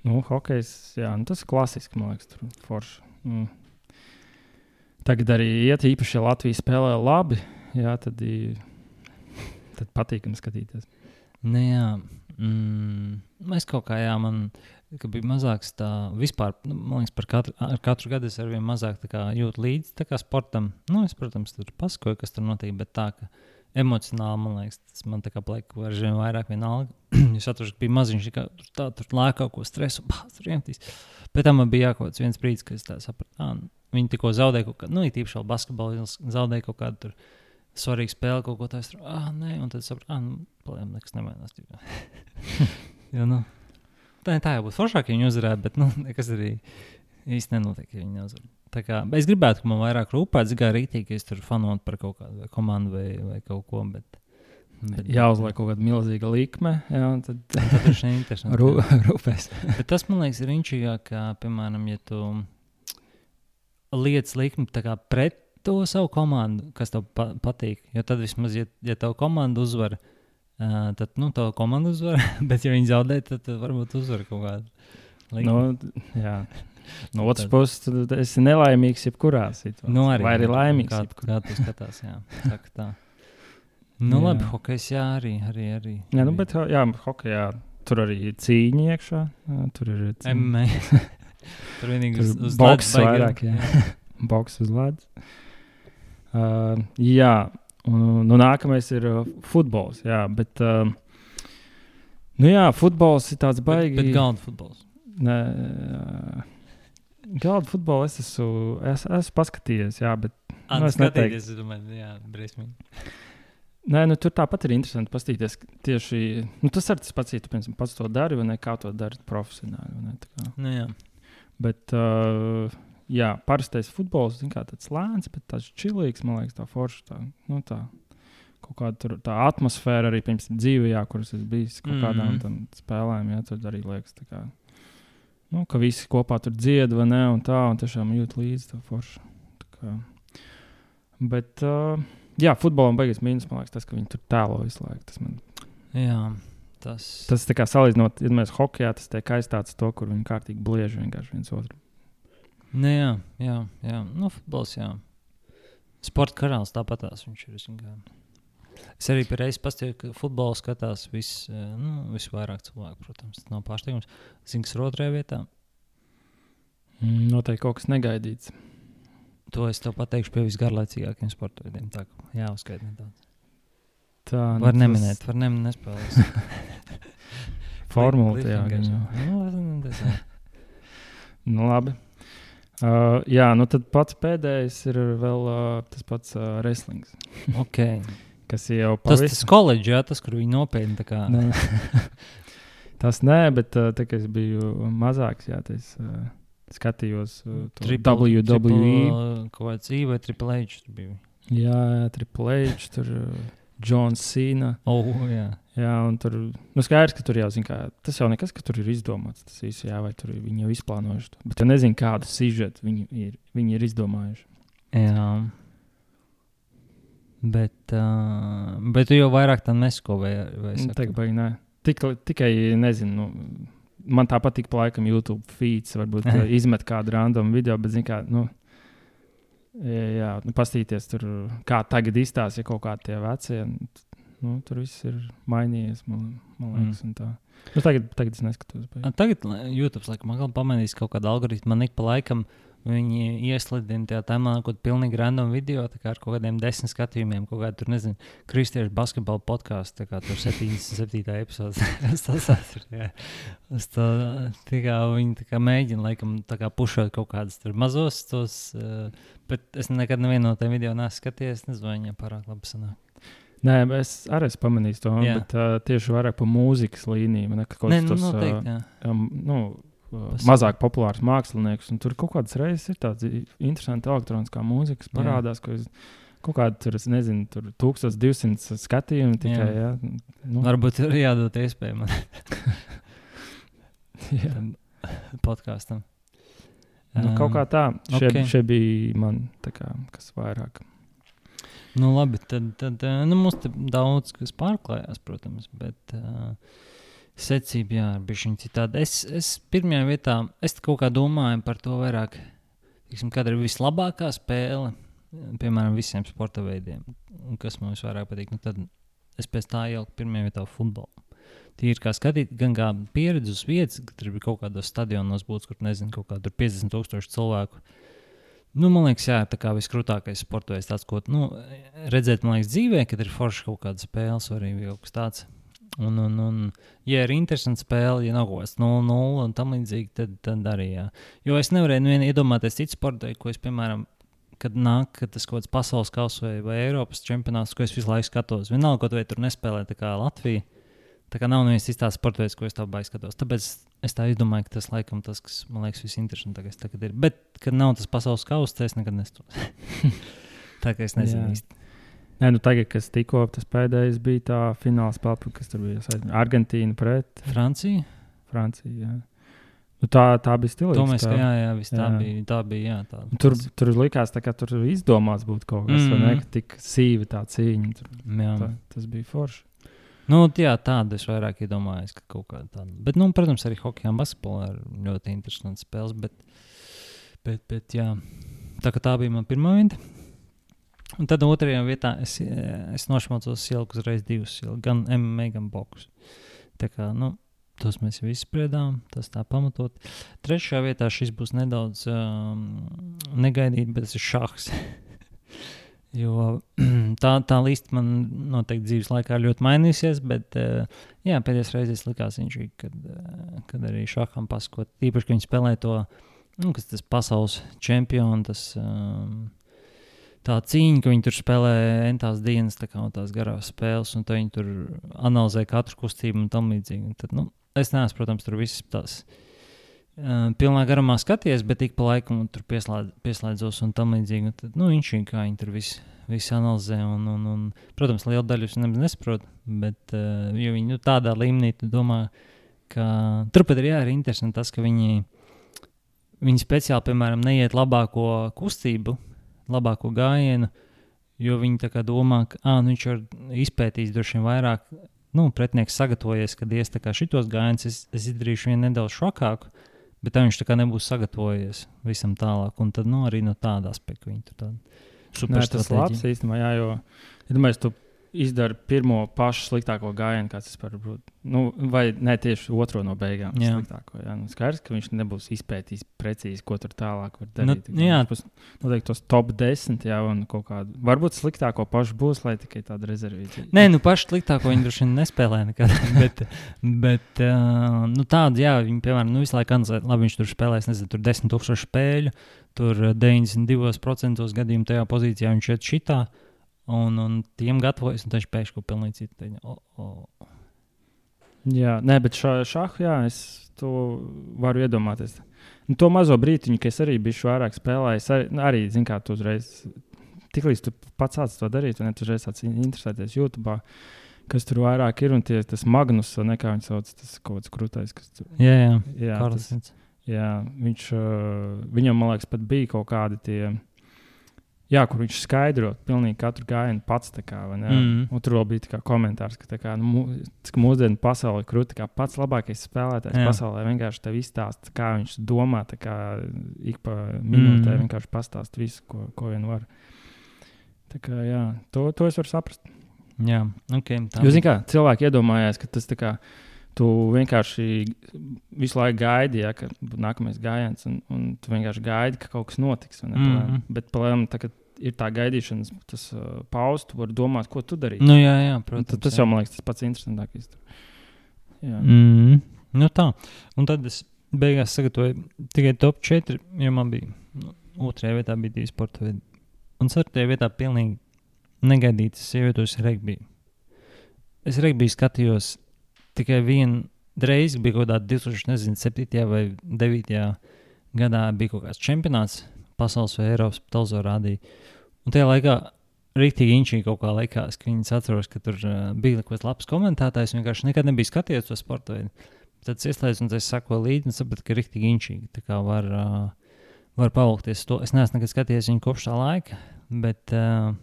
B: Nu, hokejs, jā, nu, tas ir klasisks, man liekas, tur forši. Mm. Tagad arī iet īpaši, ja Latvija spēlē labi, jā, tad, tad patīkami skatīties.
A: Nu, jā, mm, es kaut kā, jā, man kad bija mazāks tā vispār, nu, man liekas, katru, ar katru gadu es arvien mazāk tā kā jūtu līdzi sportam. Nu, es, protams, tur pasakoju, kas tur notiek, bet tā, ka emocionāli, man liekas, tas man tā kā paliek ar vien vairāk vienalga. [clears throat] es atceros, ka bija maziņš, kā tur tā, tur lēk kaut ko stresu, [laughs] bā, tur iemetīs. Bet tam bija jākaut viens brīdis, kad es tā sapratu, ah, viņi tikko zaudēja kaut kādu, nu, īpaši vēl basketbolu, zaudēja kaut kādu tur svarīgu spēli, kaut ko tādu, ah, nē, un tad sapratu, ah, nu, paliem, nekas nemainās. jo, [laughs] nu, tā, jau būtu foršāk, ja viņi uzvarētu, bet, nu, [laughs] nekas arī īsti nenotiek, ja viņi neuzvar. Tā kā, es gribētu, ka man vairāk rūpēts, kā rītīgi, ka es tur fanotu par kaut kādu komandu vai, vai kaut ko, bet. bet
B: Jāuzliek kaut kāda milzīga jā, [laughs]
A: Tas ir šī interesanti.
B: rū, [laughs] rūpēs.
A: Bet tas man liekas, ir inčīgāk, kā, piemēram, ja tu lietas likmi pret to savu komandu, kas tev pa patīk. Jo tad vismaz, ja, ja tev komanda uzvar, uh, tad, nu, tev komanda uzvar, [laughs] bet ja viņi zaudē, tad, varbūt uzvar kaut kādu likmi.
B: Nu, jā. No otras
A: Tad-
B: puses, tad esi nelaimīgs jebkurā situācijā.
A: Nu, arī,
B: Vai arī
A: jā,
B: laimīgs.
A: Kā,
B: jebkurā.
A: kā tu skatās, jā. Saka tā. Nu,
B: Jā.
A: labi, hokejs, jā, arī. arī, arī
B: Jā, nu,
A: arī.
B: bet jā, hokejā tur arī ir cīņa iekšā. jā, Tur ir.
A: MMA. [laughs] Tur vienīgi
B: Tur
A: uz, uz
B: boks vairāk, jā. [laughs] Boks uz ledus. Uh, jā, un nu, nākamais ir uh, futbols. Jā, bet, uh, nu, jā, futbols ir tāds
A: Bet,
B: baigi.
A: bet galda futbols.
B: Nē, uh, Galda futbolu es esmu, es, esmu paskatījies, jā, bet
A: Ah,
B: Nu, es neteiktu.
A: skatīties, es domāju, jā, briesmīgi.
B: Nē, nu, tur tāpat ir interesanti paskatīties. Tieši nu, tas ir tas pats, ja tu piemēram, pats to dari, vai ne, kā to dari profesionāli. Ne.
A: Nu, jā.
B: bet, uh, jā, parastais futbols, zin kā tāds lēns, bet tāds čilīgs, man liekas, tā forša. Tā, nu, tā. Kaut kāda tur, tā atmosfēra arī pirms dzīvē, kuras es biju kaut
A: Mhm.
B: kādām tam spēlēm, jā, tur arī liekas, tā kā, nu, ka visi kopā tur dzied, vai ne, un tā, un tiešām jūt līdzi to foršu. Tā kā. Bet, uh, jā, futbolam beigas mīnus, man liekas, tas, ka viņi tur tēlo visu laiku. Tas, man,
A: jā, tas,
B: tas tā kā salīdzinot, ja mēs hokeja, tas tiek aizstāts to, kur viņi kārtīgi bliež vienkārši viens otru.
A: Nu, jā, jā, jā. Nu, futbols, jā. Sporta karalis tāpatās viņš ir. Es arī reizē pastāstīju, ka futbolu skatās vis, eh, nu, visvairāk cilvēku. Protams, tas nav pārsteigums. Zinu, kas ir otrajā vietā.
B: Mm, Noteikti kaut kas negaidīts.
A: To es tev pateikšu pie visgarlaicīgākajiem sporta veidiem. Tā kā jāuzskaita nedaudz.
B: Tā nu,
A: Var
B: tas
A: neminēt, var neminēt, nespēlēt.
B: Formula tajā gan jau.
A: Nu, tas.
B: Nu, labi. Uh, jā, nu tad pats pēdējais ir vēl uh, tas pats uh, wrestlings,
A: Ok.
B: kas jau
A: Tas
B: pavisam.
A: tas koledžs, jā, tas, kur viņi nopietni tā kā. [laughs]
B: Nē. tas nē, bet uh, tā, kad es biju mazāks, jā, tas uh, skatījos uh,
A: Triple-
B: WWE.
A: triple, Kaut kāds I vai Triple H tur bija.
B: Jā, jā, Triple H, tur uh, John Cena.
A: Oh, jā.
B: Jā, un tur nu, skaidrs, ka tur jau zina, tas jau nekas, ka tur ir izdomāts. Tas viss, jā, vai tur viņi jau izplānojuši. Bet tu nezini, kādu sižetu viņi ir, viņi ir izdomājuši.
A: jā. Bet, uh, bet tu jau vairāk tam nesko vai, vai
B: Nu? Tagad, baigi, nē. Tik, tikai, nezinu, nu, man tā patīk, pa laikam, YouTube feeds, varbūt [laughs] izmet kādu random video, bet, zini, kā, nu, jā, nu, pastīties tur, kā tagad izstāsta, ja kaut kādi tie vecie, nu, tur viss ir mainījies, man, man liekas, un tā. Nu, tagad, tagad es neskatos. Bet...
A: A, Tagad YouTube laikam atkal pamanīs kaut kādu algoritmu. Man ik pa laikam viņi ieslidina tajā tēmā kaut kādu pilnīgi random video, kā ar kaut kādiem desmit skatījumiem, kaut kādu tur, nezinu, kristiešu basketbalu podkāstu, kā tur [laughs] 77. epizode. [laughs] Es tas atceros. Es to tā kā viņi tā kā mēģina, laikam, tā kā pušot kaut kādus tur mazos tos, uh, bet es nekad nevienu no tiem video neesmu skatījies, nezinu, viņiem pārāk labi sanāk.
B: Nē, es arī esmu pamanījis to,
A: Jā.
B: bet uh, tieši vairāk par mūzikas līniju. Man liekas, kaut
A: Nē,
B: kas
A: nu,
B: tas,
A: noteikti,
B: uh, um, nu, uh, mazāk populārs mākslinieks. Tur kaut kādas reizes ir tādas interesantas elektroniskā mūzika, kas parādās. es- Kaut kāda tur, nezinu, tur 1200 skatījumu tikai. Jā. Jā, nu,
A: Varbūt ir jādod iespēju man [laughs] podkāstam.
B: Nu, kaut kā tā. Šie,
A: ok.
B: šie bija man, tā kā, kas vairāk.
A: Nu, labi, tad, tad eh, nu, mums te daudz kas pārklājās, protams, bet uh, secība, jā, bija šī citādi. Es, es pirmajā vietā, es kaut kā domāju par to vairāk, tiksim, kāda ir vislabākā spēle, piemēram, visiem sporta veidiem, un kas man visvairāk patīk. Nu, tad es pēc tā ieliku pirmajā vietā futbolu. Tīri kā skatīt, gan kā pieredzi uz vietas, ka tur bija kaut kādos stadionos, būtu, kur nezinu, kaut kāda 50 tūkstoši cilvēku. Nu, man liekas, jā, tā kā viskrūtākais sports tāds, ko nu, redzēt, man liekas, dzīvē, kad ir forši kaut kāda spēle, arī kas tāds. Un, un, un, ja ir interesanta spēle, ja nav kaut kas 0-0 un tam līdzīgi, tad, tad arī jā. Jo es nevarēju nu, iedomāties citu sporta veidu, ko es, piemēram, kad nāk kad tas kaut kāds pasaules kausa vai, vai Eiropas čempionāts, ko es visu laiku skatos. Vienalga, kaut vai tur nespēlē tā kā Latvija. Tā kā nav neviens cits tāds sports ko es tā baigi skatos. Tāpēc es tā izdomāju, ka tas laikam tas, kas man liekas visinteresantākais tagad ir. Bet, kad nav tas pasaules kausa, es nekad neskatos. [laughs] tā kā es nezinu
B: Jā.
A: īsti.
B: Nē, nu tagad, kas tikko tas pēdējais bija tā fināla spēle, kas tur bija saistībā ar Argentīnu pret
A: Francija?
B: Franciju. Jā. Nu, tā, tā bija stila.
A: Mēs, ka jā, jā, viss tā
B: Jā.
A: bija. Tā bija, jā, tā.
B: Tur, tur likās, ka tur izdomāts būtu kaut kas tāds, mm. tik sīva tā cīņa. Tur,
A: jā.
B: tā, tas bija forši.
A: Nu, jā, tādu es vairāk iedomājos, ka kaut kāda tāda. Bet, nu, protams, arī hokeja un basketbolā ir ļoti interesants spēles. Bet, bet, bet jā, tā, tā bija mana pirmā vieta. Un tad otrajā vietā es, eh, es nošmācos ieliku uzreiz divus, ieliku gan MMA, gan bokus. Tā kā, nu, tos mēs jau izspriedām, tas tā pamatot. Trešajā vietā šis būs nedaudz um, negaidīts, bet tas ir šahs. [laughs] Jo [clears throat] tā, tā līnija man noteikti dzīves laikā ļoti mainījusies, bet uh, jā, pēdējais reizes likās viņš, kad, uh, kad arī šaham pasakot, īpaši, ka viņi spēlē to, nu, kas tas pasaules čempions, tas um, tā cīņa, ka viņi tur spēlē entās dienas, tā kā tās garās spēles, un viņi tur analizē katru kustību un tam līdzīgi. Un Tad, nu, es neesmu, protams, tur visas tās. Uh, pilnā garumā skaties, bet ik pa laikam tur pieslēdz, pieslēdzos un tam līdzīgi. Un Tad, nu, viņš viņi tur visu, visu analizē. Un, un, un, protams, liela daļa nemaz nesaprot, bet uh, viņi nu, tādā līmenī domā, ka turpat ir jā, ir interesanti tas, ka viņi, viņi speciāli, piemēram, neiet labāko kustību, labāko gājienu, jo viņi domā, ka ah, nu, viņš ir izpētījis droši vien vairāk. Nu, pretinieks sagatavojies, kad ies tā kā šitos gājienus, es, es izdarīšu vienu nedaudz šokāku, bet viņš tā kā nebūs sagatavojies visam tālāk. Un tad nu, arī no tāda aspekta viņi tur tādu
B: Nē, tas ir labs īstenībā, jā, jo, ja domāju, tu izdara pirmo pašu sliktāko gājienu, kāds tas var būt. Nu, vai ne tieši otro no beigām?
A: Jā.
B: Sliktāko, jā. Nu, skaidrs, ka viņš nebūs izpētījis precīzi, ko tur tālāk var
A: Nu,
B: darīt.
A: jā.
B: Viņš būs noteikti tos top 10, jā, un kaut kādu. Varbūt sliktāko pašu būs, lai tikai tāda rezervīcija.
A: Nē, nu pašu sliktāko viņi droši vien nespēlē nekad. [laughs] bet, bet uh, nu, tādu, jā, viņi, piemēram, nu, visu laiku analizē, labi, viņš tur spēlēs, nezinu, tur 10,000 spēļu, tur uh, 92% gadījumu tajā pozīcijā viņš iet šitā, un, un tiem gatavojas, un taču pēkšņi kaut pilnīgi citu. Teņa, o, o.
B: Jā, nē, bet šā, šāhu, jā, es to varu iedomāties. Nu, to mazo brīdiņu, kas arī bija vairāk spēlējis, arī, nu, arī zinu, kā tu uzreiz, tiklīdz tu pats sāc to darīt, un tu uzreiz sāc interesēties YouTube. Kas tur vairāk ir, un tie, tas Magnus, vai ne, kā viņš sauc, tas kaut kāds krūtais, kas tur
A: Jā, jā,
B: jā, tas, jā, viņš, viņam, man liekas, pat bija kaut kādi tie, jā, kur viņš skaidro pilnīgi katru gājienu pats, kā, vai?
A: Mhm.
B: Un tur vēl bija kā komentārs, ka, kā, nu, ka mūsdienu pasaulē ir krūti, kā pats labākais spēlētājs
A: Jā.
B: pasaulē vienkārši tev izstāsta, kā viņš domā, kā ik pa minūtē
A: Mhm.
B: vienkārši pastāst visu, ko, ko vien var. Tā kā, jā, to, to es varu saprast.
A: Jā, ok. Tā
B: Jūs zināt, kā cilvēki iedomājās, ka tas tā kā tu vienkārši visu laiku gaidi, ja, ka nākamais gājiens, un, un tu vienkārši gaidi, ka kaut kas notiks. ne,
A: Mhm.
B: palēm. Bet, palēm, tā, ir tā gaidīšanas tas, uh, pauzs, tu vari domāt, ko tu darīsi.
A: Nu, jā, jā, protams.
B: tad, tas jau man liekas tas pats interesantākais. Jā.
A: Mm. Nu, tā. Un tad es beigās sagatavoju tikai top 4, jo man bija nu, otrajā vietā bija divi sporta veidi. Un ceturtajā vietā pilnīgi negaidītas sievietes regbija. Es regbiju skatījos tikai vienu reizi, bija kaut kādā 2007. vai 2009. gadā bija kaut kāds čempionāts pasaules vai Eiropas televizorā rādīja. Un tajā laikā rīktīgi inčīgi kaut kā likās, ka viņas atceros, ka tur uh, bija kaut kāds labs komentētājs. Vienkārši nekad nebija skatījies to sporta veidu. Tad es ieslēdzu un es sakoju līdzi un sapratu, ka rīktīgi inčīgi. Tā kā var, uh, var pavilkties to. Es neesmu nekad skatījies viņu kopš tā laika, bet uh,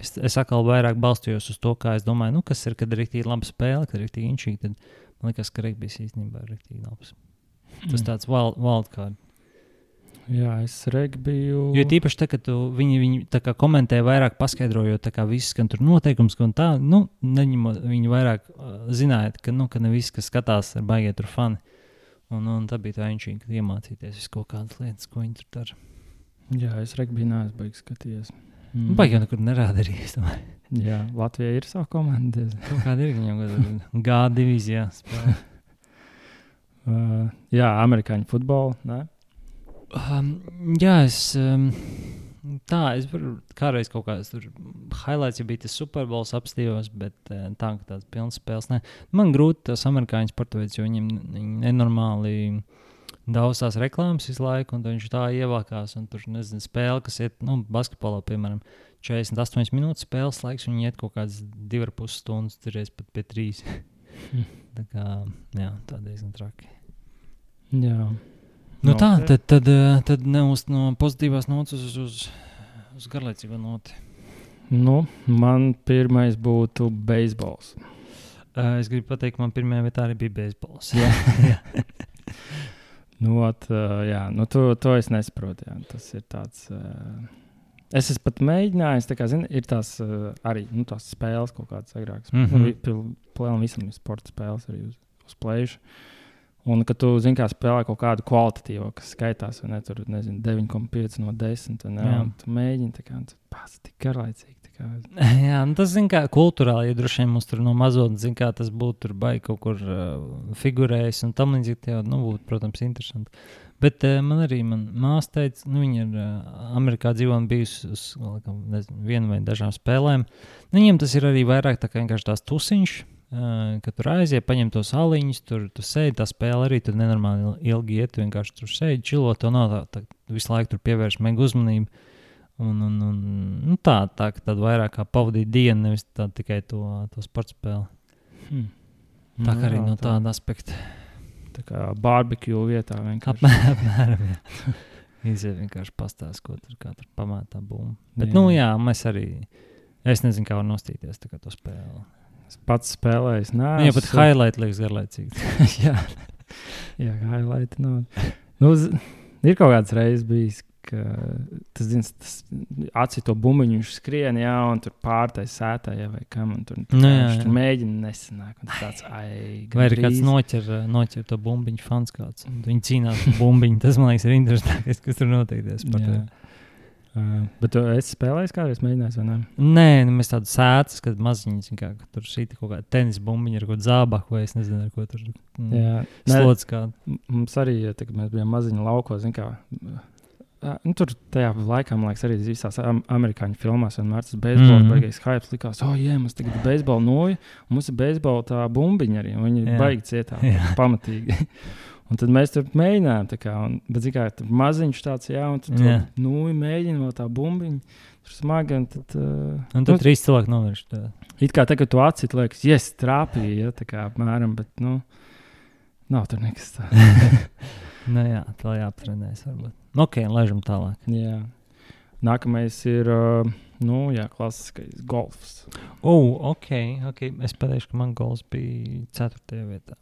A: es, es atkal vairāk balstījos uz to, kā es domāju, nu, kas ir, kad ir rīktīgi laba spēle, kad ir rīktīgi inčīgi. Tad man liekas, ka regbijs īstenībā ir rīktīgi labs. Tas tāds wild, wild card.
B: Jā, es regbiju.
A: Jo tīpaši tā, ka tu, viņi, viņi tā kā komentē vairāk paskaidrojot, tā kā viss, ka tur noteikums, ka tā, nu, neņemot, viņi vairāk uh, zināja, ka, nu, ka ne viss, kas skatās, ir baigiet tur fani. Un, un tā bija tā inčīgi, kad iemācīties visu kaut kādas lietas, ko viņi tur dara.
B: Jā, es regbiju neesmu beigas skatījies.
A: Mm. Baigi jau nekur nerāda arī.
B: Jā, Latvija ir sava komanda.
A: Kaut kāda ir viņam G divīzijā. [laughs]
B: Uh, jā, amerikāņu futbolu. Ne?
A: Um, jā, es. Um, tā, es varu kādreiz kaut kādas highlights, ja bija tas superbols apstījos, bet uh, tā, ka tāds pilns spēles. Ne. Man grūti tas amerikāņu sporta veids, jo viņiem viņi nenormāli daudz tās reklāmas visu laiku, un tad viņš tā ievākās. Un tur, nezinu, spēle, kas iet, nu, basketbolā, piemēram, 48 minūtes spēles laiks, viņi iet kaut kādas 2,5 stundas, tur reiz pat pie 3. [laughs] tā kā, jā, tā diezgan traki.
B: Jā.
A: Nu, tā,
B: Ok.
A: tad, tad, eh, tad ne uz no pozitīvās nots uz, uz, uz garlaicīgo noti.
B: Nu, man pirmais būtu beisbols.
A: Uh, es gribu pateikt, ka man pirmajā vietā arī bija beisbols.
B: Jā. [laughs] [laughs]
A: jā.
B: Nu, ot, jā, nu, to, to es nesaprotu. Jā. Tas ir tāds. Es esmu pat mēģinājis, tā kā zini, ir tās arī nu, tās spēles, kaut kādas agrākas. Mm. -hmm. Plēnām visam ir sporta spēles arī uz, uz plēšu. Un, kad tu zini, kā spēlē kaut kādu kvalitatīvu, kas skaitās, vai ne, tur nezinu, 9,5 no 10, vai ne, un tu mēģini tā kā, un pats tik garlaicīgi. Kā. [laughs]
A: jā, nu, tas zin, kā kultūrāli, ja droši vien mums tur no mazotnes, zin, kā tas būtu tur baigi kaut kur uh, figurējis un tam līdzīgi, tie jau, nu, būtu, protams, interesanti. Bet uh, man arī māsa teica, nu, viņa ir uh, Amerikā dzīvo un bijusi uz laikam, nezinu, vienu vai dažām spēlēm. Nu, viņiem tas ir arī vairāk tā kā vienkārši tās tusiņš. Uh, kad tur aiziet, paņem tos aliņus, tur tu sēdi, tā spēle arī tur nenormāli ilgi iet. Vienkārši tur sēdi, čilot, to nav tā, tā visu laiku tur pievērš mega uzmanību. Un, un, un, nu tā, tā tad vairāk kā pavadīt dienu, nevis tā, tikai to, to sporta spēli.
B: Hmm.
A: Tā
B: Nu
A: kā arī no
B: tā-
A: tāda aspekta.
B: Tā kā barbekju vietā vienkārši. [laughs]
A: Apmēram, jā. Iziet vienkārši pastāstīt, ko tur kā tur pamētā būma. Bet,
B: Jā.
A: jā. nu jā, mēs arī. Es nezinu, kā var nostīties to spēli.
B: Es pats spēlēju. Nē,
A: Jā, pat highlight liekas garlaicīgi. [laughs]
B: jā, jā highlight. Nu, nu, z- ir kaut kāds reizes bijis, ka tas, zins, tas acis to bumbiņu, viņš skrien, jā, un tur pārtais sētā, jā, vai kam, un tur,
A: Nu, jā,
B: viņš
A: jā.
B: tur mēģina nesanāk. un Tāds, ai,
A: Vai arī kāds noķer, noķer to bumbiņu fans kāds. un Viņi cīnās par bumbiņu. Tas, man liekas, ir interesantākais, kas tur notiek. tajā sportā.
B: Jā. Uh, bet tu esi spēlējis kādreiz, mēģinājis vai ne?
A: Nē, nu, mēs tādu sēdz, kad maziņš kā, ka tur šī kaut kāda tenisa bumbiņa ar kādu zābaku, vai es nezinu, ar ko tur mm,
B: Jā, m- mums arī, ja, tā, kad mēs bijām maziņi laukos, zin kā. ā, Nu, tur tajā laikā, man liekas, arī visās am amerikāņu filmās vienmēr tas beisbols, mm. baigais hype likās, oh, jā, mums tagad ir beisbola noja, mums ir beisbola tā bumbiņa arī, viņi ir baigi cietā, pamatīgi. [laughs] Un tad mēs tur mēģinājām, tā kā, un, bet, zin kā, tur maziņš tāds, jā, un
A: Jā.
B: nu, mēģina vēl tā bumbiņa, tur smagi, un tad, uh,
A: Un tur trīs cilvēki novērš. tā.
B: it kā tagad tu acīt, liekas, yes, trāpīja, ja, tā kā apmēram, bet, nu, nav tur nekas tā. [laughs]
A: Nu, jā, tā jāaptrenēs. Varbūt. Ok, laižam tālāk.
B: Jā. Nākamais ir uh, nu, jā, klasiskais golfs.
A: O, ok, ok. Es pateikšu, ka man gols bija 4. vietā.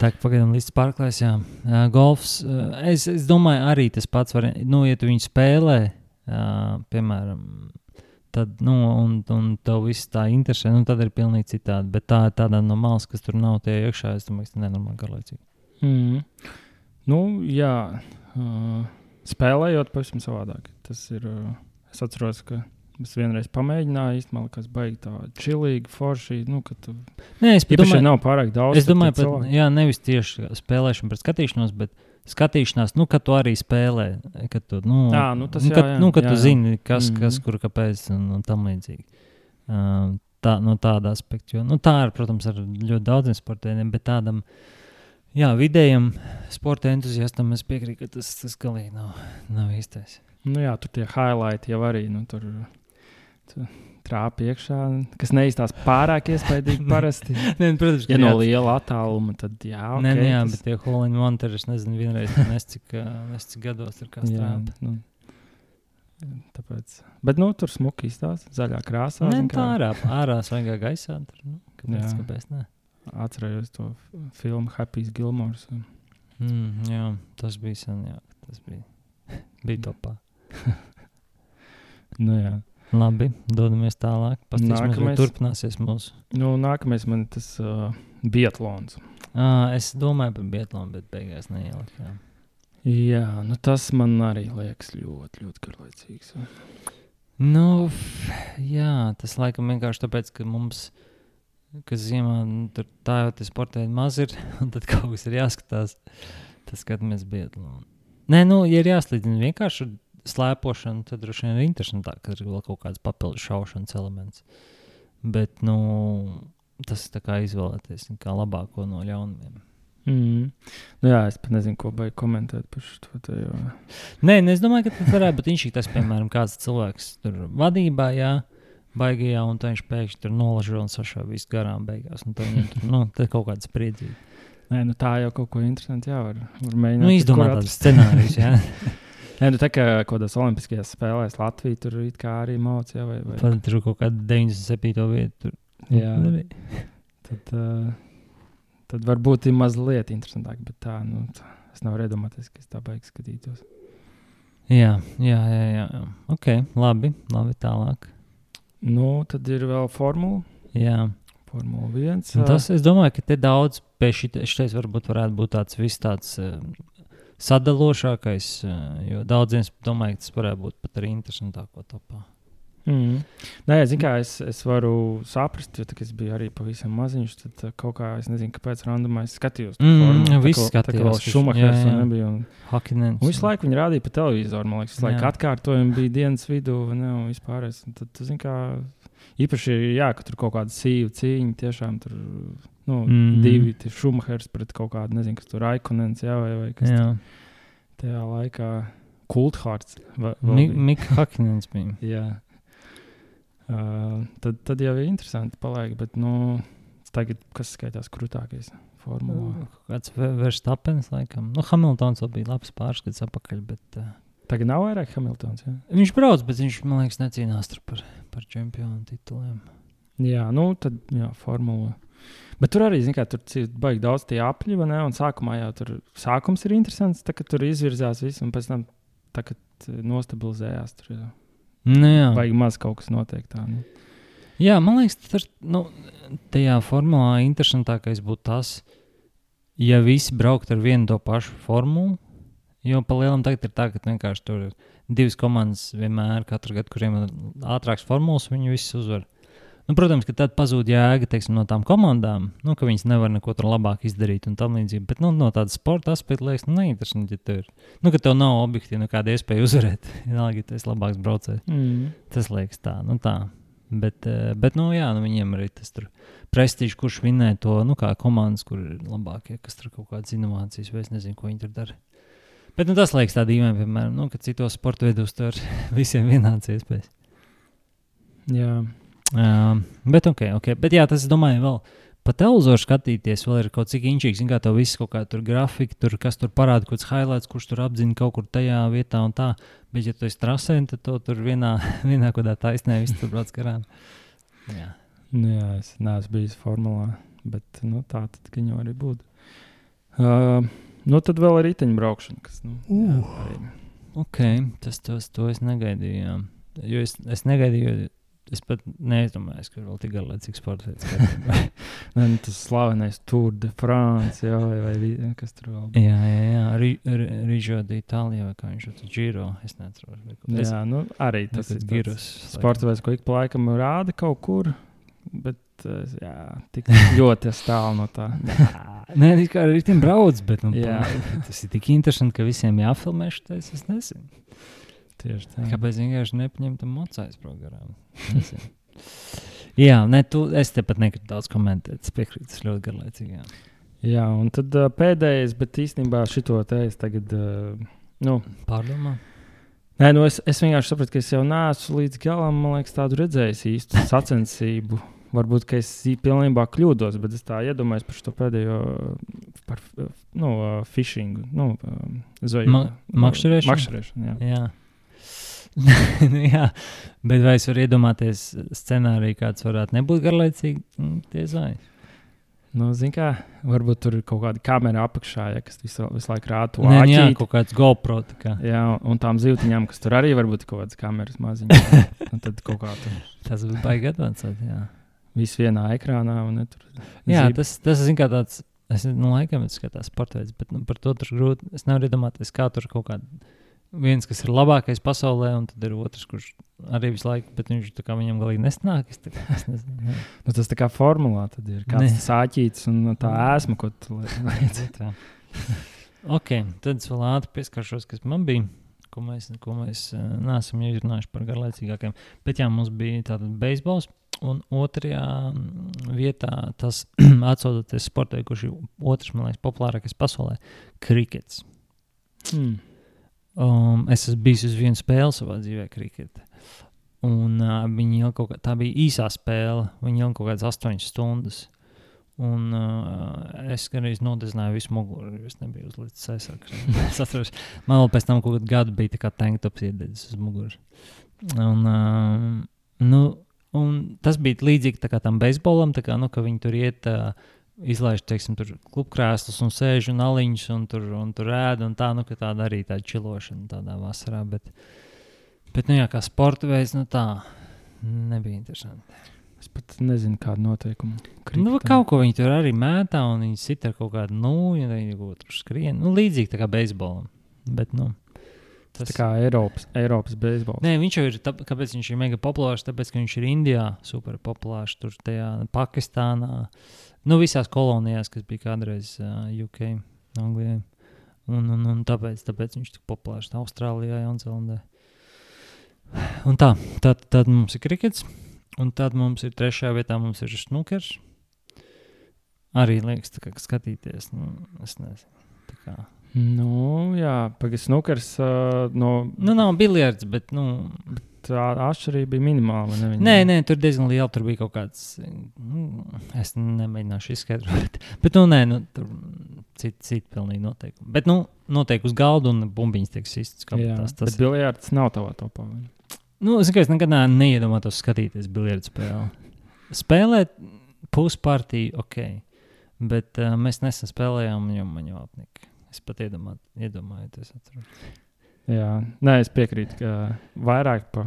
A: Tā kā pagaidām līdz pārklājs, jā. Uh, golfs, uh, es, es domāju, arī tas pats var, nu, ja tu viņu spēlē, uh, piemēram, tad, nu, un, un tev viss tā interesē, nu, tad ir pilnīgi citādi. Bet tā ir tāda no malas, kas tur nav tie iekšā, es domāju, tas ir nenormāli garlaicīgi.
B: Mm. Nu, jā, uh, spēlējot pavisam savādāk. Tas ir. Uh, es atceros, ka es vienreiz pamēģināju, īstenībā, kas baigi tā čilīgi, forši. Nu, ka tu
A: Nē, es domāju,
B: nav pārāk daudz.
A: Es domāju, ka
B: cilvēki-
A: jā, nevis tieši spēlēšana pret skatīšanos, bet skatīšanās, nu, kad tu arī spēlē. Kad tu, nu,
B: Ā, nu tas
A: nu,
B: jā,
A: kad,
B: jā,
A: nu, kad
B: jā,
A: tu
B: jā.
A: zini, kas, mm -hmm. kas kur, kāpēc un, un tam līdzīgi. Um, tā, no tāda aspekta. Jo, nu, tā ir, protams, ar ļoti daudziem sportiem, bet tādam jā, vidējam sporta entuziastam es piekrītu, ka tas, tas galīgi nav, nav īstais.
B: Nu, jā, tur tie highlighti jau arī nu, tur, tur trāpa iekšā, kas neizstās pārāk iespaidīgi [laughs] parasti.
A: Nē, nu, protams,
B: Ja no liela attāluma, tad jā, ok.
A: Nē, nē, jā,
B: tas-
A: bet tie holiņi man tur, es nezinu, vienreiz [laughs] nes cik, nes cik gados ir kā
B: Jā,
A: strāpa.
B: nu, tāpēc. Bet nu, tur smuki izstāsta zaļā krāsā.
A: Nē,
B: zin
A: tā ārā, ārā svaigā gaisā. Tur, nu, kāpēc,
B: Jā.
A: kāpēc ne?
B: Atcerējos to filmu Happy Gilmore.
A: Mm, jā, tas bija sen, jā, tas bija, [laughs] bija topā. [laughs]
B: Nu, jā.
A: Labi, dodamies tālāk.
B: Nākamais.
A: turpināsies mūsu.
B: nu, nākamais man ir tas uh, Bietlons.
A: À, es domāju par Bietlānu, bet beigās neieliku. jā.
B: Jā, nu, tas man arī liekas ļoti, ļoti garlaicīgs.
A: Nu, jā, tas laikam vienkārši tāpēc, ka mums, kas ziemā, nu, tur tā jau tie sportēji maz ir, [laughs] un tad kaut kas ir jāskatās. Tas skatāmies Bietlānu. Nē, nu, ja ir jāslīdina vienkārši ar slēpošanu, tad droši vien ir interesantāk, ka ir vēl kaut kāds papildus šaušanas elements. Bet, nu, tas ir kā izvēlēties kā labāko no ļaunumiem.
B: Mm. Nu, jā, es pat nezinu, ko baigi komentēt par šo te. Jo...
A: Nē, nu, es domāju, ka tas varētu būt viņš, tas, piemēram, kāds cilvēks tur vadībā, jā, baigajā, un viņš pēkšņi tur nolažo un sašā visu garām beigās. Un tad viņam tur, nu, kaut kāds spriedzīgi.
B: Nē, nu, tā jau kaut ko interesantu jā, var, var mēģināt.
A: Nu, izdomāt scenārijus, jā. [laughs]
B: Nē, nu, tā kā kaut kādās Olimpiskajās spēlēs Latvija tur arī mācīja. Vai, vai...
A: Tad tur kaut kāda 97. vieta. Tur.
B: Jā.
A: Nebija.
B: Tad, uh, tad varbūt ir mazliet interesantāk, bet tā, nu, tā, es nevaru iedomāties, ka es tā baigi skatītos.
A: Jā, jā, jā, jā. jā. Ok, labi, labi tālāk.
B: Nu, tad ir vēl formula.
A: Jā.
B: Formula 1.
A: Un tas, es domāju, ka te daudz pēc šitais varbūt varētu būt tāds viss tāds uh, sadalošākais, uh, jo daudziem domāju, ka tas varētu būt pat arī interesantāko topā.
B: Mm. Nē, kā es, es varu saprast, jo es biju arī pavisam maziņš, tad uh, kaut kā es nezinu, kāpēc randomā es skatījos. to
A: Mm,
B: vēl
A: skatījās,
B: un nebija. Un,
A: Hakinens.
B: un visu laiku viņi rādīja pa televizoru, man liekas, visu laiku atkārtojumi bija dienas vidū vai ne, un vispārējais. Un Tad, tu zini, kā īpaši, jā, ka tur kaut kāda sīva cīņa, tiešām tur, nu,
A: Mhm.
B: divi tie Šumahers pret kaut kādu, nezinu, kas tur Aikonens, jā, vai, vai kas
A: Jā,
B: tur tajā laikā Kulthārds. va- vēl
A: Mi-
B: bija.
A: Mika Hakinens bija. [laughs]
B: Jā. Uh, tad, tad jau ir interesanti paliek, bet nu, tagad kas skaitās krūtākais formulā?
A: Kaut Kāds Verstapens, laikam. Nu, Hamiltons vēl bija labs pārskats atpakaļ, bet uh,
B: Tagad nav vairāk Hamiltons. Ja?
A: viņš brauc, bet viņš, man liekas, necīnās par, par čempionu tituliem.
B: Jā, nu tad jā, formula. Bet tur arī, zināmā mērā, tur ir daudz daudz tie apļi, vai ne? Un sākumā jau tur sākums ir interesants, tā, tur izvirzās viss, un pēc tam tā, kad nostabilizējās, tur jā.
A: Nu, jā.
B: vajag maz kaut kas notiek tā. Nu.
A: Jā, man liekas, tas nu, tajā formulā interesantākais būtu tas, ja visi brauktu ar vienu to pašu formulu. Jo pa lielam tagad ir tā, ka vienkārši tur ir divas komandas vienmēr, katru gadu, kuriem ir ātrāks formulas, viņi visi uzvar. Nu, protams, ka tad pazūd jēga teiksim, no tām komandām, nu, ka viņas nevar neko tur labāk izdarīt un tam līdzīgi. Bet nu, no tādas sporta aspekta liekas, nu, neinteresanti, ja tev ir. Nu, ka tev nav objektīvi nekāda iespēja uzvarēt. [laughs] Vienalga, ja tu esi labāks braucējs.
B: Mm.
A: Tas liekas tā, nu tā. Bet, eh, bet nu, jā, nu, viņiem arī tas prestižs, kurš vinē to, nu, kā komandas, kur ir labākie, kas tur kaut kādas inovācijas, vai es nezinu, ko viņi tur dara. Bet nu, tas liekas tā dīvaini, piemēram, nu, ka citos sporta veidos tur [laughs] visiem vienāds iespējas.
B: Jā.
A: Uh, bet, ok, ok. Bet, jā, tas, domāju, vēl pa televizoru skatīties, vēl ir kaut cik inčīgs. Kā tev viss kaut kā tur grafika, tur, kas tur parāda, kaut kāds highlights, kurš tur apzina kaut kur tajā vietā un tā. Bet, ja tu esi trasē, tad to tur vienā, [laughs] vienā kādā taisnē viss tur brauc garām. Jā.
B: Nu, jā, es neesmu bijis formulā, bet nu, tā tad viņa arī būtu. Uh, nu, tad vēl ir riteņbraukšana, kas. Nu, jā, arī.
A: Ok, tas tos, to es negaidīju. Jā. Jo es, es negaidīju, Es pat nedomāju, ka vēl tik garlaicīgs sports veids. [laughs]
B: nu, tas slavenais Tour de France, jā, vai, vai kas tur vēl
A: bija. Jā, jā, jā. Rižo d'Itālijā, vai kā viņš tur Giro, es neatceros.
B: Es, jā, nu, arī tas ir
A: Giros.
B: Sports veids, ko ik pa laikam rāda kaut kur, bet jā, tik [laughs] ļoti tālu no tā.
A: Nē, tā kā arī tam brauc, bet nu, jā. [laughs] tas ir tik interesanti, ka visiem jāfilmē šis, es nezinu.
B: Tieši tā.
A: Kāpēc vienkārši nepaņemt mocais programmu? [laughs] jā, ne, tu, es te pat negribu daudz komentēt. Es piekrītu, tas ļoti garlaicīgi. Jā.
B: jā, un tad uh, pēdējais, bet īstenībā šito te es tagad uh, nu,
A: pārdomā.
B: Nē, nu es, es vienkārši sapratu, ka es jau neesmu līdz galam liekas, redzējis īstu [laughs] sacensību. Varbūt es pilnībā kļūdos, bet es tā iedomājos par šo pēdējo, par nu, fishingu, nu, zveju.
A: Ma makšķerēšanu.
B: Makšķerēšanu, jā.
A: jā. [laughs] jā, bet vai es varu iedomāties scenāriju, kāds varētu nebūt garlaicīgi? Mm, tie zvaigžņi.
B: Nu, Ziniet, kā varbūt tur ir kaut kāda kamera apakšā, ja, kas visu, visu laiku rāda to
A: monētu. Jā, kaut kāds GoPro. Kā.
B: Jā, un tām zīltiņām, kas tur arī var būt kaut kādas kameras maziņas. [laughs] tad kaut kā tur.
A: Tas būs baigi advancēt, jā.
B: Viss vienā ekrānā. Un, ne, tur,
A: jā, zīb... tas, tas zin, kā tāds, es nu, laikam skatās sporta veids, bet nu, par to tur grūti. Es nevaru iedomāties, kā tur kaut kāda viens, kas ir labākais pasaulē, un tad ir otrs, kurš arī visu laiku, bet viņš kā, viņam galīgi nesnāk. Es, kā, [laughs] es nezinu,
B: nu, tas tā kā formulā tad ir kāds sāķīts un tā ēsma, ko tu
A: lieci. [laughs] ok, tad es vēl ātri pieskaršos, kas man bija. Ko mēs, ko mēs uh, neesam jau izrunājuši par garlaicīgākiem. Bet jā, mums bija tāds beisbols. Un otrajā mm, vietā tas [clears throat] atsaucoties sportai, kurš ir otrs, man liekas, populārākais pasaulē - krikets.
B: Hmm.
A: Um, es esmu bijis uz vienu spēli savā dzīvē, kriketā. Un uh, viņi jau kaut kā tā bija īsā spēle. Viņi jau kaut kādas astoņas stundas. Un uh, es arī nodezināju visu muguru. Es nebiju uzlicis aizsardzības. [laughs] Man vēl pēc tam kaut kādu gadu bija tā kā tanktops iededzis uz muguras. Un, uh, nu, un tas bija līdzīgi tam beisbolam, kā, nu, ka viņi tur iet. Uh, izlaiž, teiksim, tur klubkrēslus un sēž un aliņus un tur, un tur ēd un tā, nu, ka tāda arī tāda čilošana tādā vasarā, bet, bet, nu, jā, kā sporta veids, nu, tā nebija interesanti.
B: Es pat nezinu, kāda noteikuma.
A: Kriktam. Nu, kaut ko viņi tur arī mētā, un viņi sit ar kaut kādu nūju, vai viņi tur skrien. Nu, līdzīgi kā beisbolam. Bet, nu,
B: tas tā kā Eiropas, Eiropas beisbols.
A: Nē, viņš jau ir, tā, kāpēc viņš ir mega populārs, tāpēc, ka viņš ir Indijā super populārs, tur tajā Pakistānā. Uh, Nu, visās kolonijās, kas bija kādreiz uh, UK, Anglijā. Un, un, un tāpēc, tāpēc viņš tik populārs Austrālijā, Jaunzēlandē. Un tā, tad, tad mums ir krikets, un tad mums ir trešajā vietā mums ir snukers. Arī liekas, kā skatīties. Nu, es nezinu. Kā.
B: Nu, jā, pagaidām, snukers. Uh, no...
A: Nu, nav biljards, bet. Nu,
B: tā atšķirība bija minimāla. Ne,
A: nē, nē, tur diezgan liela. Tur bija kaut kāds. Nu, es nemēģināšu izskaidrot. [laughs] Bet, nu, nē, nu, tur citi, citi pilnīgi noteikumi. Bet, nu, noteikti uz galda un bumbiņas tiek sistas.
B: Tas, tas bet biljards nav tavā topā.
A: Nu, es tikai nekad neiedomājos skatīties biljardu spēli. Spēlēt puspartiju, ok. Bet uh, mēs nesen spēlējām, jo man jau apnika. Es pat iedomā, iedomājos, atceros.
B: Jā, nē, es piekrītu, ka vairāk pa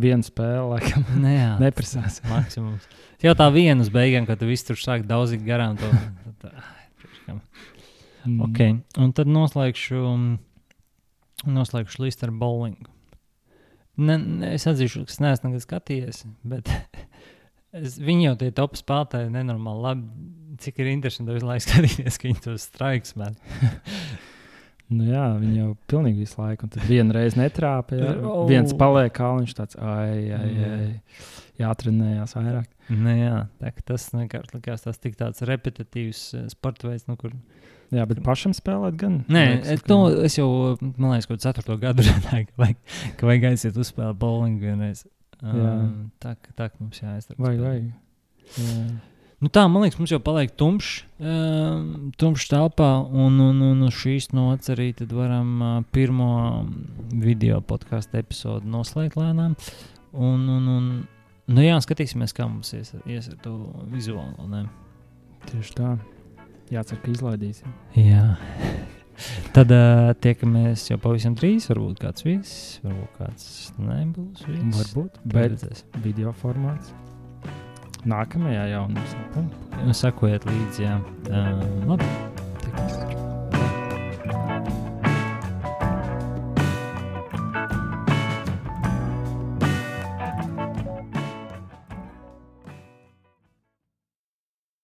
B: vienu spēli laikam [laughs]
A: Nē, jā,
B: neprasās.
A: maksimums. Jau tā viena uz beigām, kad tu viss tur sāk daudzīt garām. To, priekš kam.
B: Mm.
A: okay. Un tad noslēgšu, noslēgšu listu ar bowlingu. Ne, ne, es atzīšu, ka es neesmu skatījies, bet [laughs] es, viņi jau tie top spēlētāji nenormāli labi. Cik ir interesanti visu laiku [laughs] skatīties, ka viņi tos straiks met. [laughs]
B: Nu, jā, viņi jau pilnīgi visu laiku. Un tad viena reize netrāpa. Jā,
A: Oh.
B: viens paliek kalniņš, tāds ai, ai,
A: Jā.
B: ai, jātrenējās vairāk.
A: Nu, jā, tā, ka tas vienkārši likās tas tik tāds repetitīvs eh, sporta veids, nu, kur
B: Jā, bet pašam spēlēt gan.
A: Nē,
B: liekas, ka-
A: to, es jau, man liekas, kaut kādā ceturto gadu [laughs] runāju, ka vajag, ka vajag aiziet uzspēlēt bowlingu vienreiz.
B: Jā.
A: Um, tā, ka- tā ka mums jāaizdara.
B: Vajag, vajag. Jā.
A: Nu tā, man liekas, mums jau paliek tumšs, um, tumšs telpā, un, un, un šīs nots arī tad varam uh, pirmo video podkāstu epizodu noslēgt lēnām. Un, un, un, nu jā, skatīsimies, kā mums ies, ies ar to vizuālo. Ne?
B: Tieši tā. Jācer, ka izlaidīsim.
A: Jā. [laughs] Tad uh, tiekamies jau pavisam drīz. Varbūt kāds viesis, varbūt kāds nebūs. Viesis.
B: Varbūt. Bet video formāts nākamajā
A: jaunumā. Sekojiet līdzi, jā. Uh, labi. Tikai.